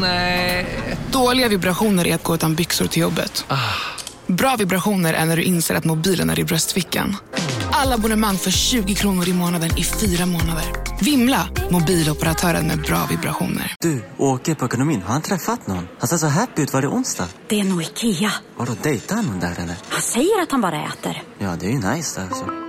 Nej. Dåliga vibrationer är att gå utan byxor till jobbet. Bra vibrationer är när du inser att mobilen är i bröstfickan. Alla abonnemang för 20 kronor i månaden i fyra månader. Vimla! Mobiloperatören med bra vibrationer. Du, åker på ekonomin. Har han träffat någon? Han ser så happy ut. Var det onsdag? Det är nog Ikea. Har du dejtat någon där eller? Han säger att han bara äter. Ja, det är ju nice där alltså.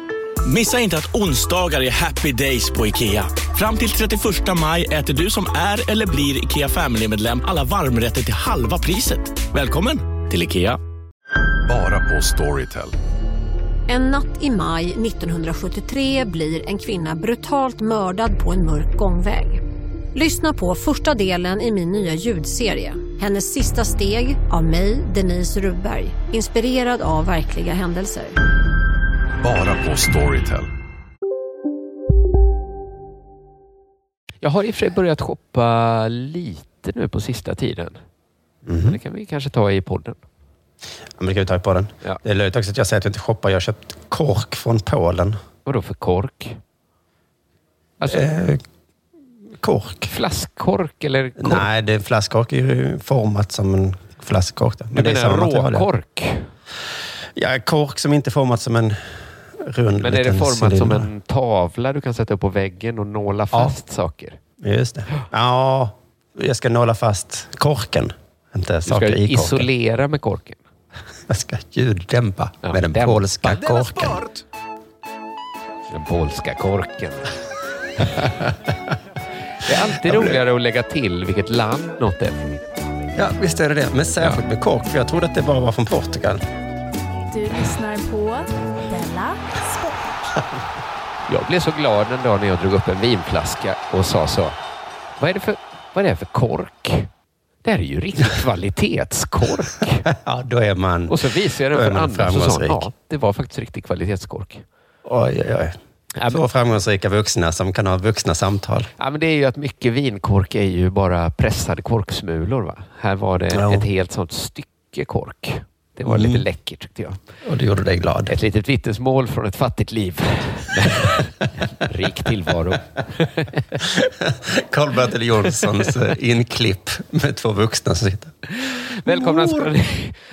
Missa inte att onsdagar är happy days på IKEA. Fram till 31 maj äter du som är eller blir IKEA Family-medlem alla varmrätter till halva priset. Välkommen till IKEA. Bara på Storytel. En natt i maj 1973 blir en kvinna brutalt mördad på en mörk gångväg. Lyssna på första delen i min nya ljudserie. Hennes sista steg av mig, Denise Rubberg. Inspirerad av verkliga händelser. Bara på Storytel. Jag har i och för sig börjat shoppa lite nu på sista tiden. Mhm. Det kan vi kanske ta i podden. Ja, men det kan vi ta på den. Ja. Det är löjligt också att jag säger att jag inte shoppar. Jag har köpt kork från Polen. Vadå för kork? Alltså Eh, kork. flaskkork eller kork? Nej, det, flaskkork är ju format som en flaskkork. då. du det är menar råkork? Ja, kork som inte är format som en rund Men är det format som cylinder. en tavla du kan sätta upp på väggen och nåla fast saker? Just det. Ja, jag ska nåla fast korken. Inte Du ska saker i korken. isolera med korken. Jag ska ljuddämpa Ja, med den dämpa. polska korken. Den polska korken. det är alltid roligare att lägga till vilket land något är från. Ja, visst är det det. Men särskilt med kork, för jag trodde att det bara var från Portugal. Du lyssnar på. Jag blev så glad en dag när jag drog upp en vinflaska och sa så. Vad är det för, vad är det för kork? Det här är ju riktig kvalitetskork. Ja, då är man... Och så visade jag den för Anders och sa ja, det var faktiskt riktig kvalitetskork. Oj, oj, oj. Ja, Två framgångsrika vuxna som kan ha vuxna samtal. ja, men det är ju att mycket vinkork är ju bara pressade korksmulor. Va? Här var det Ja. ett helt sånt stycke kork. Det var Mm. lite läckert tyckte jag. Och det gjorde dig glad. Ett litet vittnesmål från ett fattigt liv. Rik tillvaro. Karl-Bertil Jonssons eh, inklipp med två vuxna som sitter. Välkomna ska ni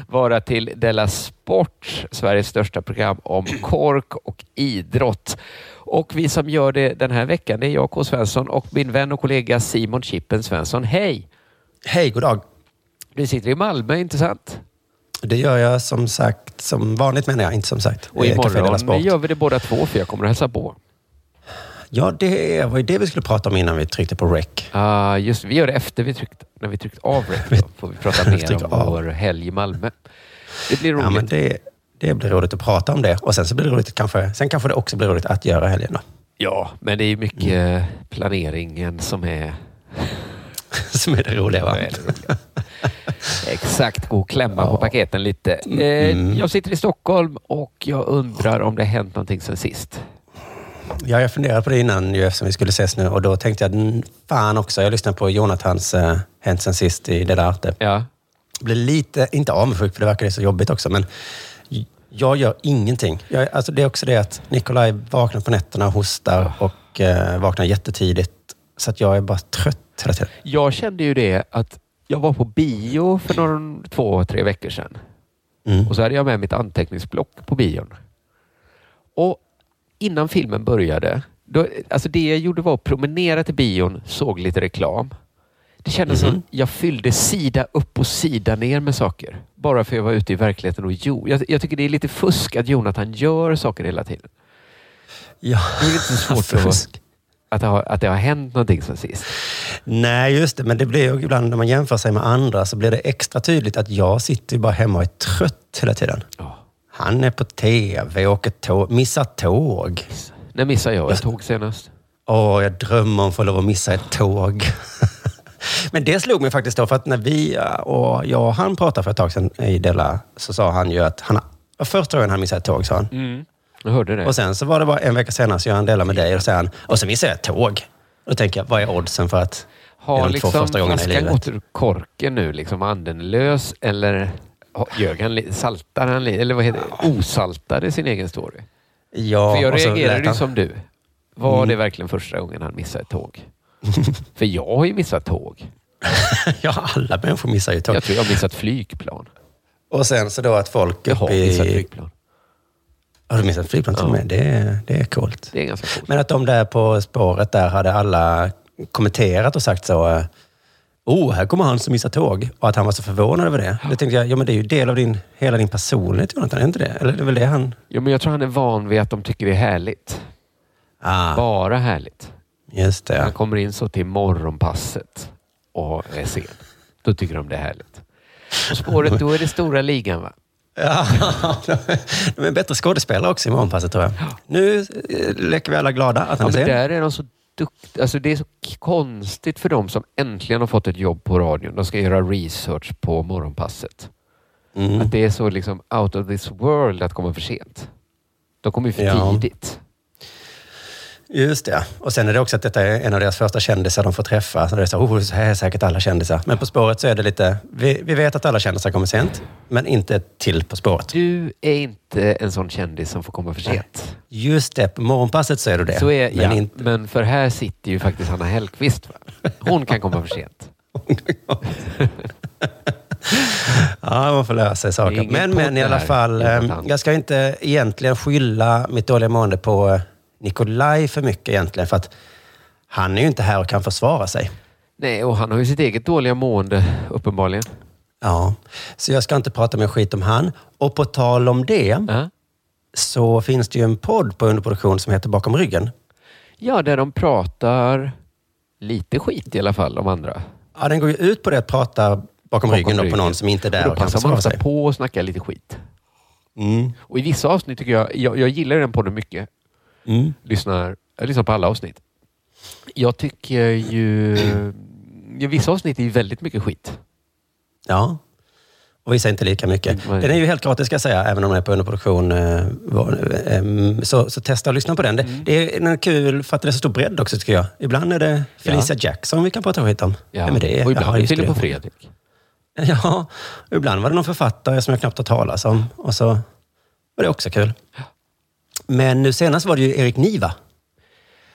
vara till Della Sport, Sveriges största program om kork och idrott. Och vi som gör det den här veckan, det är jag, K. Svensson och min vän och kollega Simon Chippen Svensson. Hej! Hej, god dag. Du sitter i Malmö, inte sant? Det gör jag som sagt, som vanligt menar jag, inte som sagt. Och Eh, imorgon gör vi det båda två, för jag kommer att hälsa på. Ja, det var ju det vi skulle prata om innan vi tryckte på rec. Ah, just Vi gör det efter vi tryckt, när vi tryckt av rec. Då får vi prata mer om vår helg i Malmö. Det blir roligt. Ja, men det, det blir roligt att prata om det. Och sen så blir det roligt kanske, sen kanske det också blir roligt att göra helgen då. Ja, men det är mycket Mm. planeringen som är Som är det roliga va? Exakt, gå och klämma på paketen lite. Mm. Eh, jag sitter i Stockholm och jag undrar om det har hänt någonting sen sist. Ja, jag funderade på det innan ju, eftersom vi skulle ses nu och då tänkte jag, "Mm, fan också, jag lyssnade på Jonathans eh, Hänt sen sist i Det där Arte. Ja. Blev lite, inte avundsjuk för det verkar så jobbigt också, men jag gör ingenting. Jag, alltså det är också det att Nikolaj vaknar på nätterna och hostar och eh, vaknar jättetidigt. Så att jag är bara trött hela tiden. Jag kände ju det att jag var på bio för någon, två, tre veckor sedan. Mm. Och så hade jag med mitt anteckningsblock på bion. Och innan filmen började, då, alltså det jag gjorde var att promenera till bion, såg lite reklam. Det kändes som Mhm. jag fyllde sida upp och sida ner med saker. Bara för jag var ute i verkligheten och gjorde. Jag, jag tycker det är lite fusk att Jonathan gör saker hela tiden. Ja, Det är lite svårt fusk. att, det har, att det har hänt någonting sen sist. Nej, just det. Men det blir ju ibland när man jämför sig med andra så blir det extra tydligt att jag sitter ju bara hemma och är trött hela tiden. Ja. Han är på tv, åker tåg, missar tåg. När missade jag ett tåg senast? Åh, jag drömmer om att få lov att missa ett tåg. Men det slog mig faktiskt då, för att när vi och jag och han pratade för ett tag sedan i Della, så sa han ju att han första gången han missade ett tåg, sa han. Mm. Jag hörde det. Och sen så var det bara en vecka senare så gör han Della med dig och han, och så missade jag ett tåg. Då tänker jag, vad är oddsen för att det är Har de liksom två första gångerna i livet? gått ur korken nu? Liksom anden lös eller har- ljög han, saltar han eller vad heter det? Osaltade sin egen story? Ja, För jag reagerade ju som du. Var Mm. det verkligen första gången han missade ett tåg? För jag har ju missat tåg. ja, alla människor missar ju tåg. Jag tror jag har missat flygplan. Och sen så då att folk Jag har uppe missat i... flygplan. Har du missat flygplan till och med? Det, är- det är coolt. Det är ganska coolt. Men att de där på spåret där hade alla kommenterat och sagt så. eh, Oh, här kommer han som missar tåg. Och att han var så förvånad över det. Det tänkte jag, ja men det är ju del av din, hela din personlighet Jonathan, är inte det? Eller det är väl det han... Jo, men jag tror han är van vid att de tycker det är härligt. Ah, Bara härligt. just det. Han kommer in så till morgonpasset och är sen. Då tycker de det är härligt. På spåret, då är det stora ligan va? Ja, de är bättre skådespelare också i morgonpasset tror jag. Nu eh, leker vi alla glada att Ja, han är där är de så duktiga. Alltså det är så konstigt för dem som äntligen har fått ett jobb på radion. De ska göra research på morgonpasset. Mm. Att det är så liksom out of this world att komma för sent. De kommer ju för Ja. tidigt. Just det. Och sen är det också att detta är en av deras första kändisar de får träffa. Så det är så, oh, så här är säkert alla kändisar. Men På spåret så är det lite, vi, vi vet att alla kändisar kommer sent, men inte till På spåret. Du är inte en sån kändis som får komma för sent. Just det, på morgonpasset så är du det. Så är, men ja, inte, men för här sitter ju faktiskt Hanna Hellquist. Hon kan komma för sent. ja, man får lära sig saker. Men, men i alla fall, eh, Jonathan. jag ska inte egentligen skylla mitt dåliga mående på eh, Nikolaj för mycket egentligen. För att han är ju inte här och kan försvara sig. Nej, och han har ju sitt eget dåliga mående uppenbarligen. Ja, så jag ska inte prata mer skit om han. Och på tal om det, Ja. så finns det ju en podd på underproduktion som heter Bakom ryggen. Ja, där de pratar lite skit i alla fall om andra. Ja, den går ju ut på det att prata bakom, ryggen, då, på någon som inte är där och och, då kan passar man försvara sig. på att snacka lite skit. Mm. Och i vissa avsnitt tycker jag, jag, jag gillar den podden mycket. Mm. Lyssnar, jag lyssnar på alla avsnitt. Jag tycker ju... Ja, vissa avsnitt är ju väldigt mycket skit. Ja. Och vissa inte lika mycket. Mm, Den är ju helt gratis ska jag säga, även om den är på underproduktion. eh, var- em, Så, så testa att lyssna på den. Det, Mm. det är är kul för att det är så stor bredd också tycker jag. Ibland är det Felicia Jackson vi kan prata skit om. Ja. Vem är det? Och ibland Filip det. och Fredrik. Ja, ibland var det någon författare som jag knappt har talas om. Och så var det också kul. Men nu senast var det ju Erik Niva.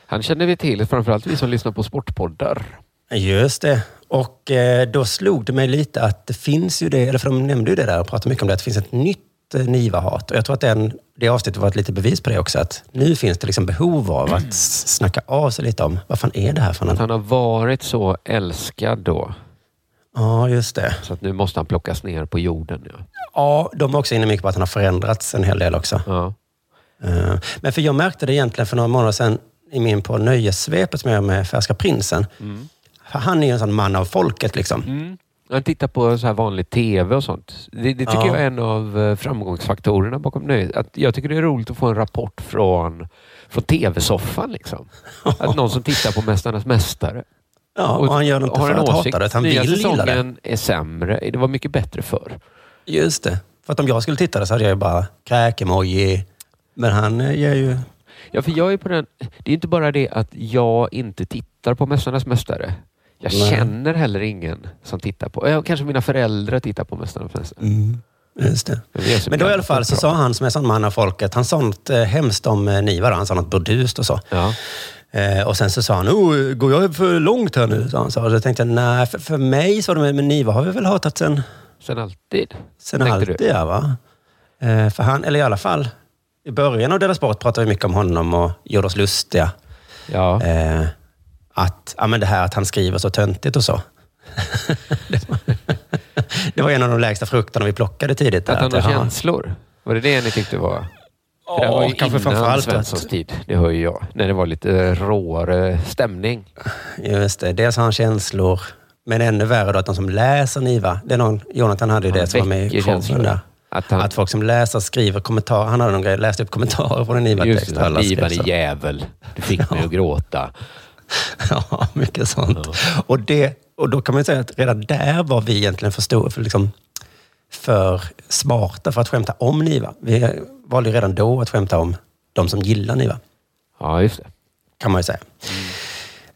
Han känner vi till, framförallt vi som lyssnar på sportpoddar. Just det. Och eh, då slog det mig lite att det finns ju det, eller för de nämnde ju det där och pratade mycket om det, att det finns ett nytt eh, Niva-hat. Och jag tror att den, det avsnittet var ett litet bevis på det också. Att nu finns det liksom behov av att snacka av sig lite om, vad fan är det här för Att något? han har varit så älskad då, Ja, just det. så att nu måste han plockas ner på jorden. Ja. Ja, de är också inne mycket på att han har förändrats en hel del också. Ja. Eh, Men för jag märkte det egentligen för några månader sedan i min på Nöjessvepet som jag gör med Färska Prinsen. För han är ju en sån man av folket liksom. Mm. Han tittar på så här vanlig TV och sånt. Det, det tycker Ja. jag är en av eh, framgångsfaktorerna bakom nöjet. Att jag tycker det är roligt att få en rapport från, från TV-soffan. Liksom. Att någon som tittar på Mästarnas Mästare. Ja, och han gör det inte för att hata det, han Nya vill gilla det. säsongen är sämre. Det var mycket bättre förr. Just det. För att om jag skulle titta där så hade jag ju bara kräk-emoji. Men han eh, ger ju... Ja, för jag är på den... Det är inte bara det att jag inte tittar på Mästarnas Mästare. Jag Nej. känner heller ingen som tittar på... Ja, kanske mina föräldrar tittar på Mästarnas Mästare. Just det. Men, så då i alla fall så bra. sa han som är sån man av folket, han sa något eh, hemskt om eh, Niva. Han sa något burdust och så. Ja. Eh, och sen så sa han, oh, går jag för långt här nu? Sa han så. Och då tänkte jag, nej, för, för mig sa de, men Niva har vi väl hatat sen, Sen alltid. sen alltid. du. Ja, va? Eh, för han, eller i alla fall, i början av Della Sport pratade vi mycket om honom och gjorde oss lustiga. Ja. Eh, att, ja, men det här att han skriver så töntigt och så. det, var, det var en av de lägsta frukterna vi plockade tidigt. Att han har känslor. Var det det ni tyckte var... Det Ja, var ju kanske innan Svenssons tid. Det hör ju jag. När det var lite råare stämning. Just det, dels har han känslor, men ännu värre då att de som läser Niva, det är någon, Jonathan hade ju det som var med i showen där. Att han... Att folk som läser skriver kommentarer, han hade någon grej, läste upp kommentarer från en Just Niva-text. det, så. är jävel. Du fick mig att gråta. Ja, mycket sånt. Och, det, och då kan man säga att redan där var vi egentligen för, stor, för, liksom, för smarta för att skämta om Niva. Vi valde redan då att skämta om de som gillar Niva, Ja, just det. kan man ju säga.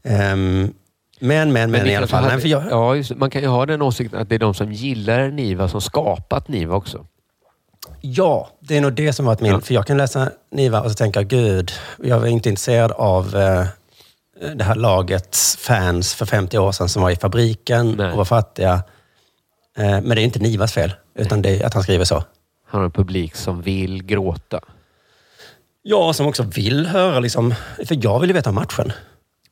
Ehm, men, men, men, det i alla fall. hade- Nej, jag, ja, just. Man kan ju ha den åsikten att det är de som gillar Niva som skapat Niva också. Ja, det är nog det som varit min... Ja. För jag kan läsa Niva och så tänka, gud, jag är inte intresserad av eh, det här lagets fans för 50 år sedan som var i fabriken Nej. och var fattiga. Eh, Men det är inte Nivas fel, utan det är att han skriver så. Han har en publik som vill gråta. Ja, som också vill höra liksom, för jag vill ju veta om matchen.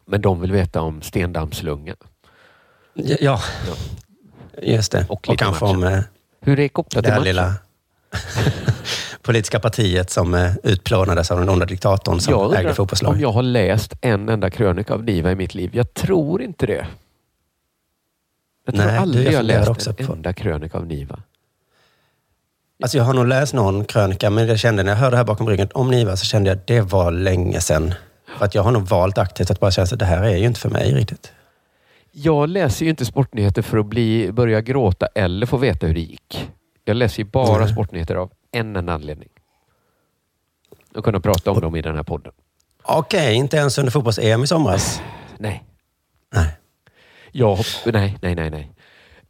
Men de vill veta om stendammslunga. Ja, ja. just det. Och Och, kanske match. om eh, Hur är det kopplat till matchen? lilla politiska partiet som eh, utplånades av den onda diktatorn som Jag ägde fotbollslag. om jag har läst en enda krönika av Niva i mitt liv. Jag tror inte det. Jag tror Nej, aldrig jag jag, funderar läst också en på- enda krönika av Niva. Alltså jag har nog läst någon krönika, men jag kände när jag hörde det här bakom ryggen om Niva så kände jag att det var länge sedan. För att jag har nog valt aktivt att bara känna att det här är ju inte för mig riktigt. Jag läser ju inte sportnyheter för att bli, börja gråta eller få veta hur det gick. Jag läser ju bara Nej. sportnyheter av en enda anledning. Och kunna prata om dem i den här podden. Okej, inte ens under fotbolls-EM i somras. Nej. Nej. Jag hopp, nej, nej, nej, nej.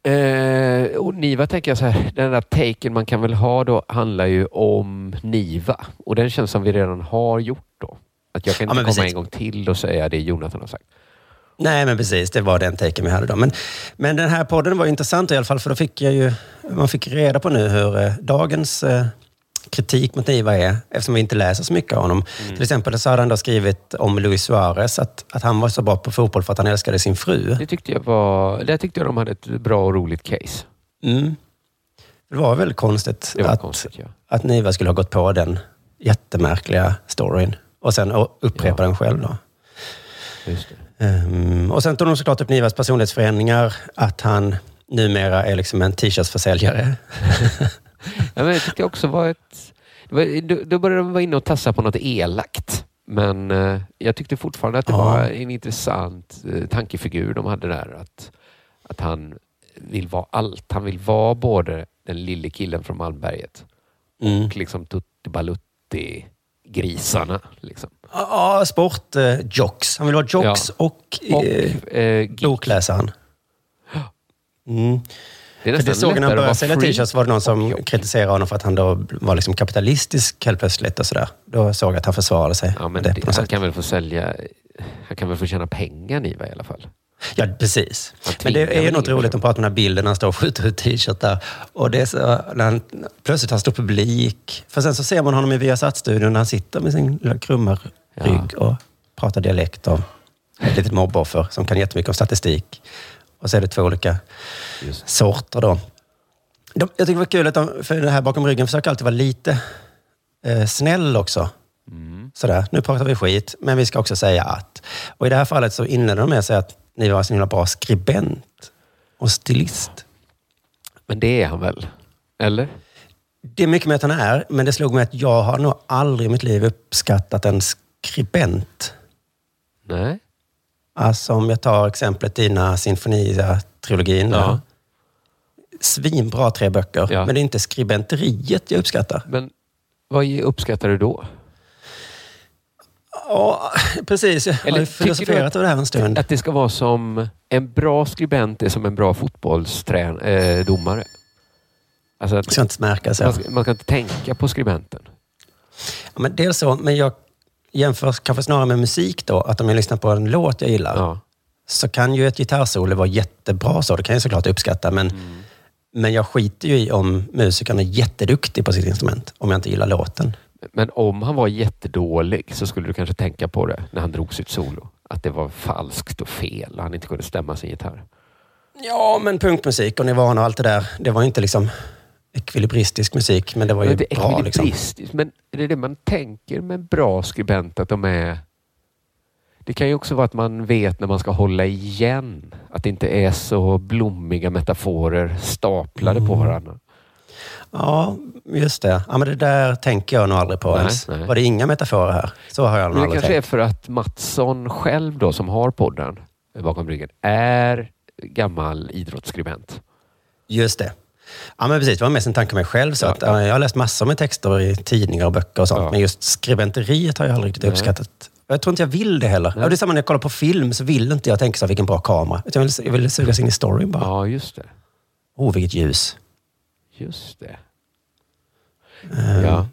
Eh, och Niva tänker jag så här, den där taken man kan väl ha då handlar ju om Niva. Och den känns som vi redan har gjort då. Att jag kan Ja, inte men komma precis. en gång till och säga det Jonathan har sagt. Nej, men precis. Det var den taken vi hade då. Men, men den här podden var intressant i alla fall, för då fick jag ju... Man fick reda på nu hur eh, dagens eh, kritik mot Niva är, eftersom vi inte läser så mycket av honom. Mm. Till exempel så hade han då skrivit om Luis Suarez, att, att han var så bra på fotboll för att han älskade sin fru. Det tyckte jag var, där tyckte jag de hade ett bra och roligt case. Mm. Det var väldigt konstigt, var att, konstigt ja. att Niva skulle ha gått på den jättemärkliga storyn och sen upprepa Ja. den själv. Då. Just det. Ehm, och sen tog de såklart upp Nivas personlighetsförändringar, att han numera är liksom en t-shirtsförsäljare. Ja, men jag tyckte också var ett... Var, då, började de vara inne och tassa på något elakt. Men eh, jag tyckte fortfarande att det Ja. var en intressant eh, tankefigur de hade där. Att, att han vill vara allt. Han vill vara både den lille killen från Malmberget Mm. och liksom Tutti Balutti grisarna. Liksom. Ja, sportjocks. han vill vara jocks och, Och eh, eh, geek. bokläsaren. Mm. Det är För det såg när han började sälja t-shirts var det någon och som jock. kritiserade honom för att han då var liksom kapitalistisk helt plötsligt och sådär. Då såg jag att han försvarade sig. Ja, men det, det, han sätt. kan väl få sälja... Han kan väl få tjäna pengar Niva i alla fall. Ja, precis. Han Men det är ju något roligt att prata om den här bilden när han står och skjuter ut t-shirtar. Och det är så, när han plötsligt har stor publik. För sen så ser man honom i Viasat-studion när han sitter med sin lilla krumma Ja. Rygg och pratar dialekt om ett litet mobboffer som kan jättemycket om statistik. Och så är det två olika Just. sorter då. De, jag tycker det var kul att de, för det här bakom ryggen försöker alltid vara lite eh, snäll också. Mm. Sådär, nu pratar vi skit, men vi ska också säga att. Och i det här fallet så inledde de med att säga att ni var en så himla bra skribent och stilist. Men det är han väl? Eller? Det är mycket med att han är, men det slog mig att jag har nog aldrig i mitt liv uppskattat en skribent. Nej. Alltså om jag tar exemplet dina Sinfonia-trilogin. Ja. Svinbra tre böcker, Ja. men det är inte skribenteriet jag uppskattar. Men vad uppskattar du då? Ja, precis. Jag har Eller du filosoferat att- över det här en stund. Att det ska vara som en bra skribent är som en bra fotbollsdomare. Eh, domare. alltså Det ska inte märkas. Man, ska, man ska inte tänka på skribenten. Ja, men dels så, men jag jämför kanske snarare med musik då. Att om jag lyssnar på en låt jag gillar Ja. så kan ju ett gitarrsolo vara jättebra så. Det kan jag såklart uppskatta. Men, Mm. men jag skiter ju i om musikern är jätteduktig på sitt instrument. Om jag inte gillar låten. Men om han var jättedålig så skulle du kanske tänka på det när han drog sitt solo. Att det var falskt och fel och han inte kunde stämma sin gitarr. Ja, men punkmusik och nivån och allt det där. Det var ju inte liksom ekvilibristisk musik, men det var ju det bra. Liksom. men är det det man tänker med bra skribent? Att de är... Det kan ju också vara att man vet när man ska hålla igen. Att det inte är så blommiga metaforer staplade på Mm. varandra. Ja, just det. Ja, men det där tänker jag nog aldrig på Nej, ens. nej. Var det inga metaforer här? Så har jag nog Men det aldrig kanske är tänkt. för att Mattsson själv då, som har podden bakom ryggen, är gammal idrottsskribent. Just det. Ja, men precis. Det var mest en tanke med mig själv. Så Ja. att, ja, jag har läst massor med texter i tidningar och böcker och sånt. Ja. Men just skribenteriet har jag aldrig riktigt uppskattat. Jag tror inte jag vill det heller. Ja, det är samma när jag kollar på film så vill inte jag tänka så här, vilken bra kamera. Jag vill, jag vill sugas in i storyn bara. Ja, just det. Oh, vilket ljus. Just det. Eh, Ja.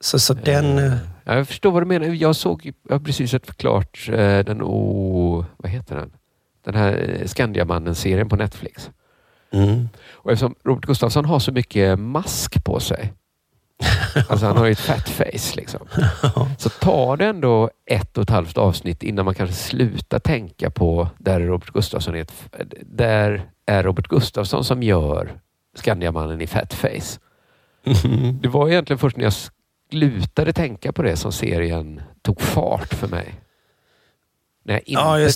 Så, så den... eh, Ja, jag förstår vad du menar. Jag såg, jag har precis sett klart eh, den, oh, vad heter den? Den här Skandiamannen-serien på Netflix. Mm. Och eftersom Robert Gustafsson har så mycket mask på sig. Alltså han har ju ett fat face liksom. Så tar det ändå ett och ett halvt avsnitt innan man kanske slutar tänka på där Robert Gustafsson är ett, där är Robert Gustafsson som gör Skandiamannen i fat face. Det var egentligen först när jag slutade tänka på det som serien tog fart för mig. När jag inte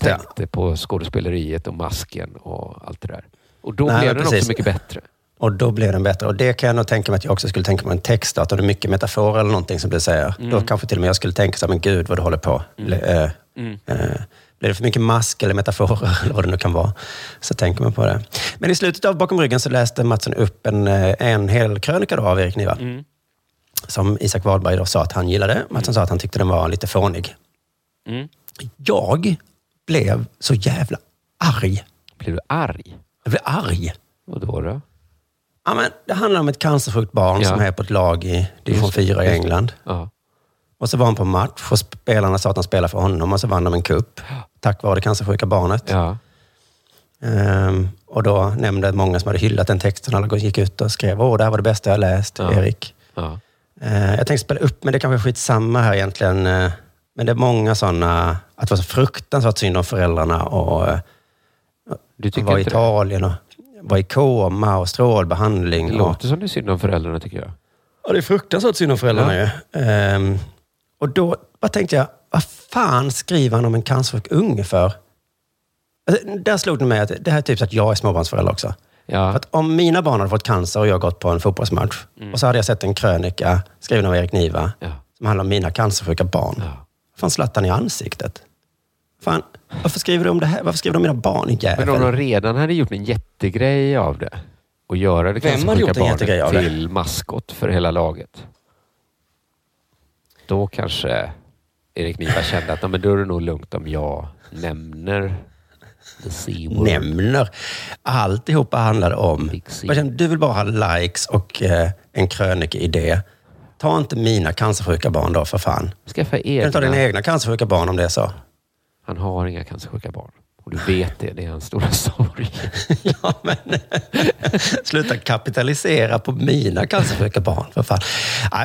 Ja, tänkte på skådespeleriet och masken och allt det där. Och då Nej, blev den precis. också mycket bättre. Och då blev den bättre. Och det kan jag nog tänka mig att jag också skulle tänka på en text. Att det är mycket metaforer eller någonting som du säger. Mm. Då kanske till och med jag skulle tänka så här, men gud vad du håller på. Ble, eh, Mm. eh, blir det för mycket mask eller metaforer eller vad det nu kan vara. Så tänker man på det. Men i slutet av Bakom ryggen så läste Mattsson upp en, eh, en hel krönika då av Erik Niva. Mm. Som Isak Wahlberg då sa att han gillade. Mattsson sa att han tyckte den var lite fånig. Mm. Jag blev så jävla arg. Blev du arg? Jag blev arg. Och då då? Ja, men det handlar om ett cancersjukt barn Ja. som är på ett lag i division Just det, 4 i. England. Ja. Och så var han på match och spelarna sa att han spelade för honom och så vann de en kupp tack vare det cancersjuka barnet. Ja. Ehm, och då nämnde många som hade hyllat den texten, alla gick ut och skrev åh, det här var det bästa jag läst, Ja. Erik. Ja. Eh, jag tänkte spela upp, men det kanske är skitsamma här egentligen. Eh, men det är många sådana, att det var så fruktansvärt synd om föräldrarna och eh, Du tycker var i? Italien och var i koma och strålbehandling. Det och, låter som det är synd om föräldrarna tycker jag. Ja, det är fruktansvärt synd om föräldrarna ju. Ehm, och då bara tänkte jag, vad fan skriver han om en cancersjuk unge för? Alltså, där slog det mig att det här är typ så att jag är småbarnsförälder också. Ja. För att om mina barn hade fått cancer och jag gått på en fotbollsmatch och så hade jag sett en krönika skriven av Erik Niva Mm. Ja. som handlar om mina cancersjuka barn. Ja. Fan, slatt han i ansiktet? Fan, varför skriver du om det här? Varför skriver du om mina barn, din Men om jävel? de redan hade gjort en jättegrej av det och göra det Vem jättegrej av barnet till maskot för hela laget. Då kanske Erik Niva kände att "Ja, men då är det nog lugnt om jag nämner the nämner. Alltihopa handlade om... Du vill bara ha likes och eh, en krönikeidé. Ta inte mina cancersjuka barn då, för fan. Skaffa Kan du ta dina egna. egna cancersjuka barn om det är så? Han har inga cancersjuka barn. Och du vet det. Det är hans stora sorg. ja, men sluta kapitalisera på mina cancersjuka barn, för fan.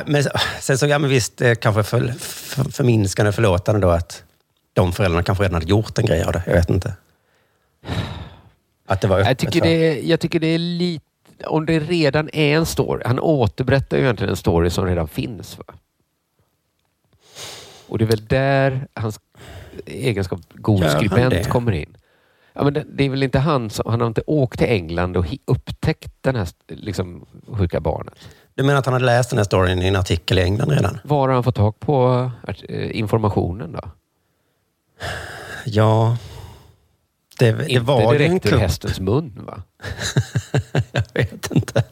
Men, sen så, ja men visst, kanske för, för, förminskande förlåtande då att de föräldrarna kanske redan hade gjort en grej av det. Jag vet inte. Att det var öppet Jag tycker, det är, jag tycker det är lite... Om det redan är en story. Han återberättar ju egentligen en story som redan finns. Va? Och det är väl där hans egenskap god Gör skribent kommer in. Ja, men det, det är väl inte han som... Han har inte åkt till England och upptäckt den här liksom, sjuka barnet. Du menar att han hade läst den här storyn i en artikel i England redan? Var har han fått tag på eh, informationen då? Ja, det, det inte var ju en direkt ur hästens mun va? Jag vet inte.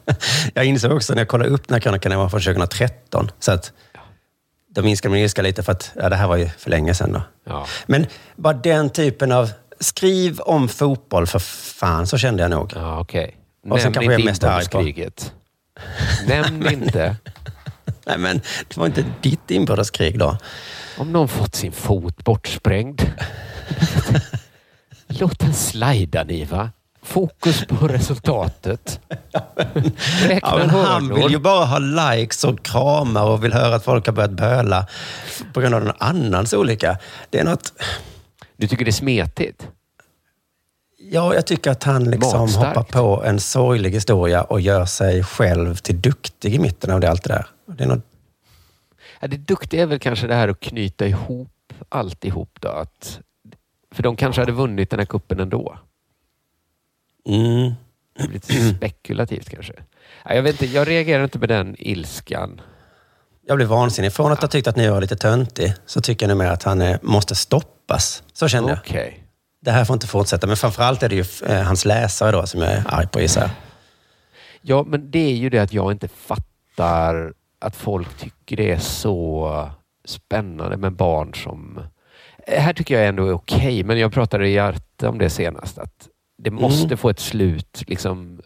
Jag insåg också när jag kollade upp den här krönikan, den var från 2013. Så att då minskade min ilska lite för att ja, det här var ju för länge sedan. Då. Ja. Men bara den typen av... Skriv om fotboll för fan, så kände jag nog. Ja, okej. Och sen kanske jag är mest arg på-. Nämn inte. Nej, men det var inte ditt inbördeskrig då. Om någon fått sin fot bortsprängd. Låt den slida Niva. Fokus på resultatet. Ja, men han vill ju bara ha likes och kramar och vill höra att folk har börjat böla på grund av någon annans olycka. Det är något... Du tycker det är smetigt? Ja, jag tycker att han liksom Magstarkt. hoppar på en sorglig historia och gör sig själv till duktig i mitten av det, allt det där. Det är något, Ja, det duktiga är väl kanske det här att knyta ihop alltihop då. Att, för de kanske hade vunnit den här kuppen ändå. Mm, Det blir lite spekulativt kanske. Ja, jag, vet inte, jag reagerar inte med den ilskan. jag blir vansinnig. Från att ha tyckt att ni var lite töntig så tycker jag nu att han är, måste stoppas. Så kände jag. Okej. Det här får inte fortsätta. Men framförallt är det ju eh, hans läsare då som jag är arg på gissar jag. Ja, men det är ju det att jag inte fattar att folk tycker det är så spännande med barn som... Eh, Här tycker jag ändå är okej, men jag pratade i Arte om det senast. Att det måste få ett slut, liksom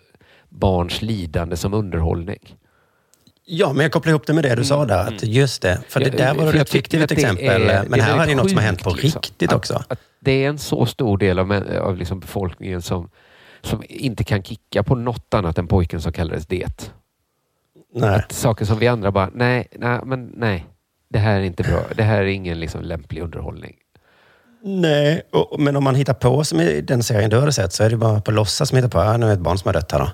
barns lidande som underhållning. Ja, men jag kopplar ihop det med det du sa där. Att just det, för det Mm, Ja, där var det ett fiktivt exempel. är- men är här var det något som har hänt på liksom. riktigt också. Att det är en så stor del av, av liksom befolkningen som, som inte kan kicka på något annat än pojken som kallades det. Nej. Att saker som vi andra bara, nej, nej, men nej. Det här är inte bra. Det här är ingen liksom lämplig underhållning. Nej, och, men om man hittar på, som i den serien du hade sett, så är det bara på låtsas som hittar på, ah, nu är ett barn som har dött här då.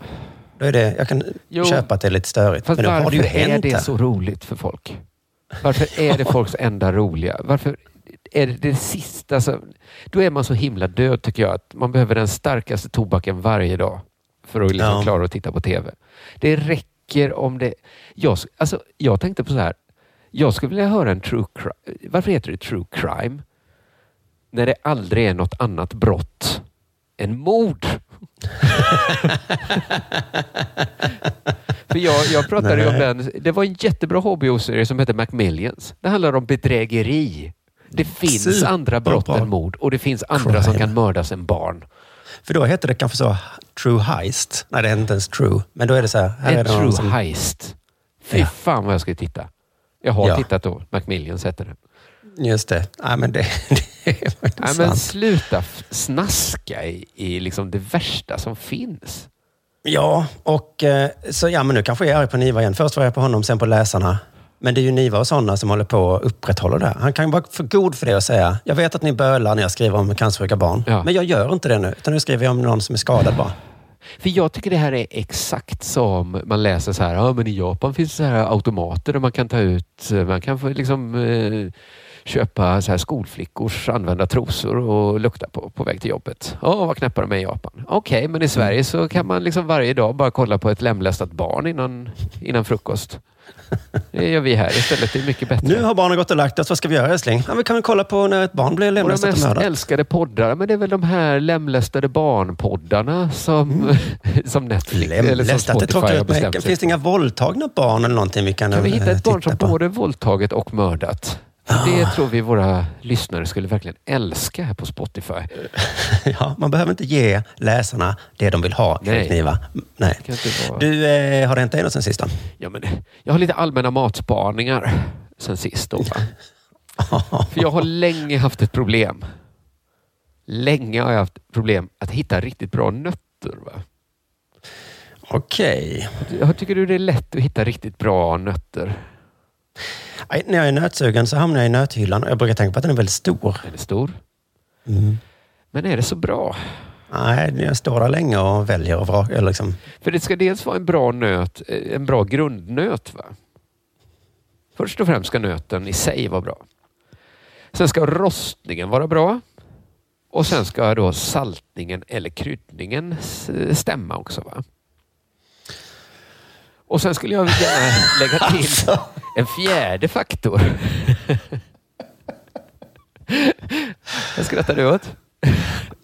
då är det, jag kan Jo. köpa att det är lite störigt. Men då har varför det ju är hänt det här. så roligt för folk? Varför är det folks enda roliga? Varför är det det sista? Alltså, då är man så himla död tycker jag att man behöver den starkaste tobaken varje dag för att liksom Ja. klara att titta på TV. Det räcker om det... Jag, alltså, jag tänkte på så här. Jag skulle vilja höra en true crime. Varför heter det true crime? När det aldrig är något annat brott än mord. För jag, jag pratade ju om Nej. den. Det var en jättebra HBO-serie som hette Macmillions. Det handlar om bedrägeri. Det finns Superbra. andra brott än mord och det finns andra som Crime. kan mördas än barn. För då heter det kanske så True Heist. Nej, det är inte ens True. Men då är det så här. här är En det någon true som, heist. Fy Ja. fan vad jag ska titta. Jag har Ja. tittat då. Macmillions hette det. Just det. Nej, men det, det är Nej, men sluta snaska i, i liksom det värsta som finns. Ja, och eh, så ja, men nu kanske jag är arg på Niva igen. Först var jag på honom, sen på läsarna. Men det är ju Niva och sådana som håller på att upprätthålla det. Han kan vara för god för det och säga, jag vet att ni bölar när jag skriver om cancersjuka barn. Ja. Men jag gör inte det nu, utan nu skriver jag om någon som är skadad bara. För jag tycker det här är exakt som man läser så här, ja men i Japan finns så här automater där man kan ta ut, man kan få liksom eh, köpa så här skolflickors använda trosor och lukta på på väg till jobbet. Ja, vad knäppa de är i Japan. Okej, men i Sverige så kan man liksom varje dag bara kolla på ett lemlästat barn innan, innan frukost. Det gör vi här istället. Det är mycket bättre. Nu har barnen gått och lagt oss, vad ska vi göra älskling? Ja, vi kan väl kolla på när ett barn blir lemlästat och mest mördat. älskade poddar, men det är väl de här lemlästade barnpoddarna som, som Netflix eller som det Spotify tråkar har bestämt sig Finns det inga våldtagna barn eller någonting vi kan Kan vi hitta eh, ett barn som på? både våldtagit och mördat? Det tror vi våra lyssnare skulle verkligen älska här på Spotify. Ja, man behöver inte ge läsarna det de vill ha, Nej. Erik Niva. Nej. Vara... Du, eh, har det hänt dig något sen sist då? Ja, men, jag har lite allmänna matspaningar sen sist. Då? För jag har länge haft ett problem. Länge har jag haft problem att hitta riktigt bra nötter. Va? Okej. Jag tycker du det är lätt att hitta riktigt bra nötter? När jag är nötsugen så hamnar jag i nöthyllan och jag brukar tänka på att den är väldigt stor. Den är stor. Mm. Men är det så bra? Nej, jag står där länge och väljer och vrakar. Liksom. För det ska dels vara en bra nöt, eh, en bra grundnöt. Va? Först och främst ska nöten i sig vara bra. Sen ska rostningen vara bra. Och sen ska då saltningen eller kryddningen s- stämma också. Va? Och sen skulle jag gärna lägga till en fjärde faktor. Vad skrattar du åt?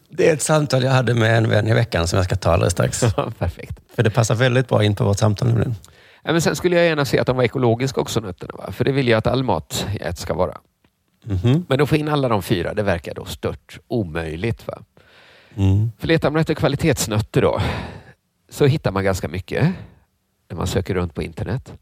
Det är ett samtal jag hade med en vän i veckan som jag ska ta alldeles strax. Perfekt. För det passar väldigt bra in på vårt samtal nämligen. Ja, men sen skulle jag gärna se att de var ekologiska också, nötterna. Va? För det vill jag att all mat jag äter ska vara. Mhm. Men att få in alla de fyra, det verkar då stört omöjligt. Va? Mm. För letar man efter kvalitetsnötter då, så hittar man ganska mycket när man söker runt på internet.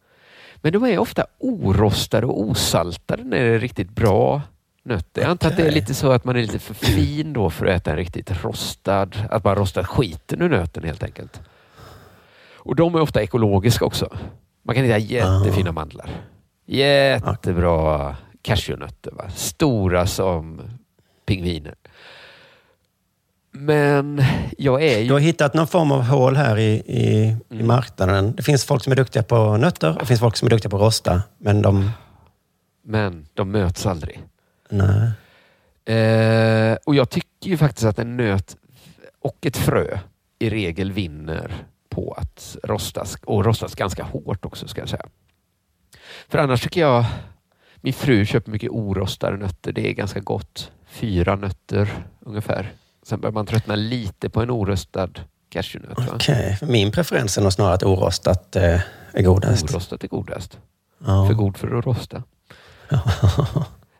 Men de är ofta orostade och osaltade när det är riktigt bra nötter. Jag antar att det är lite så att man är lite för fin då för att äta en riktigt rostad, att man rostar skiten ur nöten helt enkelt. Och de är ofta ekologiska också. Man kan hitta jättefina mandlar. Jättebra cashewnötter. Va? Stora som pingviner. Men jag är Du ju... har hittat någon form av hål här i, i, i Mm. marknaden. Det finns folk som är duktiga på nötter och det finns folk som är duktiga på att rosta. Men de... Men de möts aldrig. Nej. Eh, och jag tycker ju faktiskt att en nöt och ett frö i regel vinner på att rostas och rostas ganska hårt också ska jag säga. För annars tycker jag min fru köper mycket orostade nötter. Det är ganska gott. Fyra nötter ungefär. Sen börjar man tröttna lite på en orostad cashewnöt. Okej, för min preferens är nog snarare att orostat eh, är godast. Orostat är godast. Ja. För god för att rosta.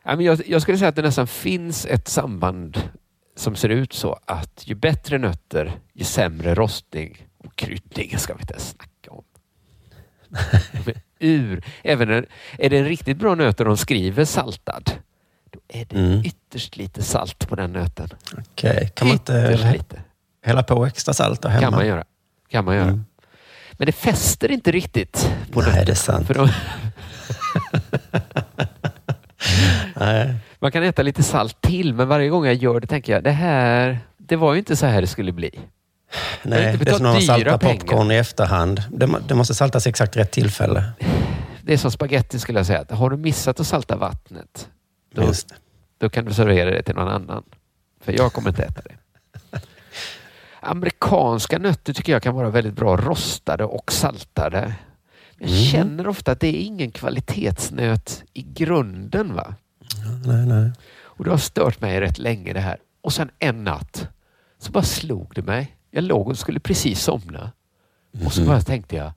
Ja, men jag, jag skulle säga att det nästan finns ett samband som ser ut så att ju bättre nötter, ju sämre rostning och kryddning ska vi inte snacka om. ur. Även när, är det en riktigt bra nöt och de skriver saltad, då är det Mm. ytterst lite salt på den nöten. Okej, kan man inte Ytterst lite. hälla på extra salt och hemma? Kan man göra. Kan man göra. Mm. Men det fäster inte riktigt på Nej, nötterna. det är sant. För de, Nej. man kan äta lite salt till, men varje gång jag gör det tänker jag, det här, det var ju inte så här det skulle bli. Nej, det är som när man saltar pengar. popcorn i efterhand. Det, det måste saltas exakt rätt tillfälle. Det är som spaghetti skulle jag säga. Har du missat att salta vattnet, då, Just det. då kan du servera det till någon annan. För jag kommer inte äta det. Amerikanska nötter tycker jag kan vara väldigt bra rostade och saltade. Jag Mm. känner ofta att det är ingen kvalitetsnöt i grunden. va? Nej, nej. Och det har stört mig rätt länge det här. Och sen en natt så bara slog det mig. Jag låg och skulle precis somna. Och så bara tänkte jag,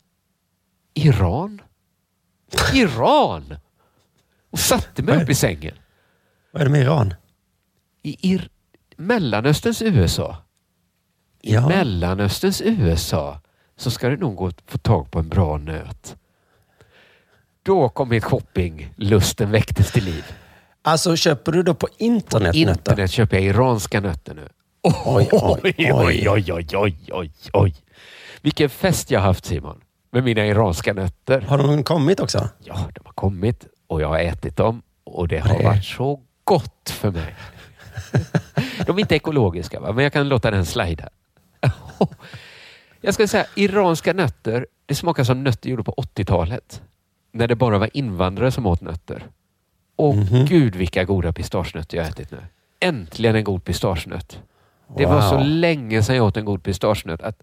Iran? Iran! Och satte mig upp i sängen. Vad är det med Iran? I Ir- Mellanösterns USA. I Ja. Mellanösterns USA så ska det nog gå att få tag på en bra nöt. Då kom mitt shoppinglusten väcktes till liv. Alltså, köper du då på internet, nötter? Internet köper jag iranska nötter nu. Oj, oj, oj, oj. oj, oj, oj, oj. Vilken fest jag haft Simon. Med mina iranska nötter. Har de kommit också? Ja, de har kommit och jag har ätit dem och det har varit så gott för mig. De är inte ekologiska, va? men jag kan låta den slida. Jag ska säga, iranska nötter, det smakar som nötter gjorda på 80-talet. När det bara var invandrare som åt nötter. Och Mhm. gud vilka goda pistagenötter jag har ätit nu. Äntligen en god pistagenöt. Det var så Wow. länge sedan jag åt en god pistagenöt att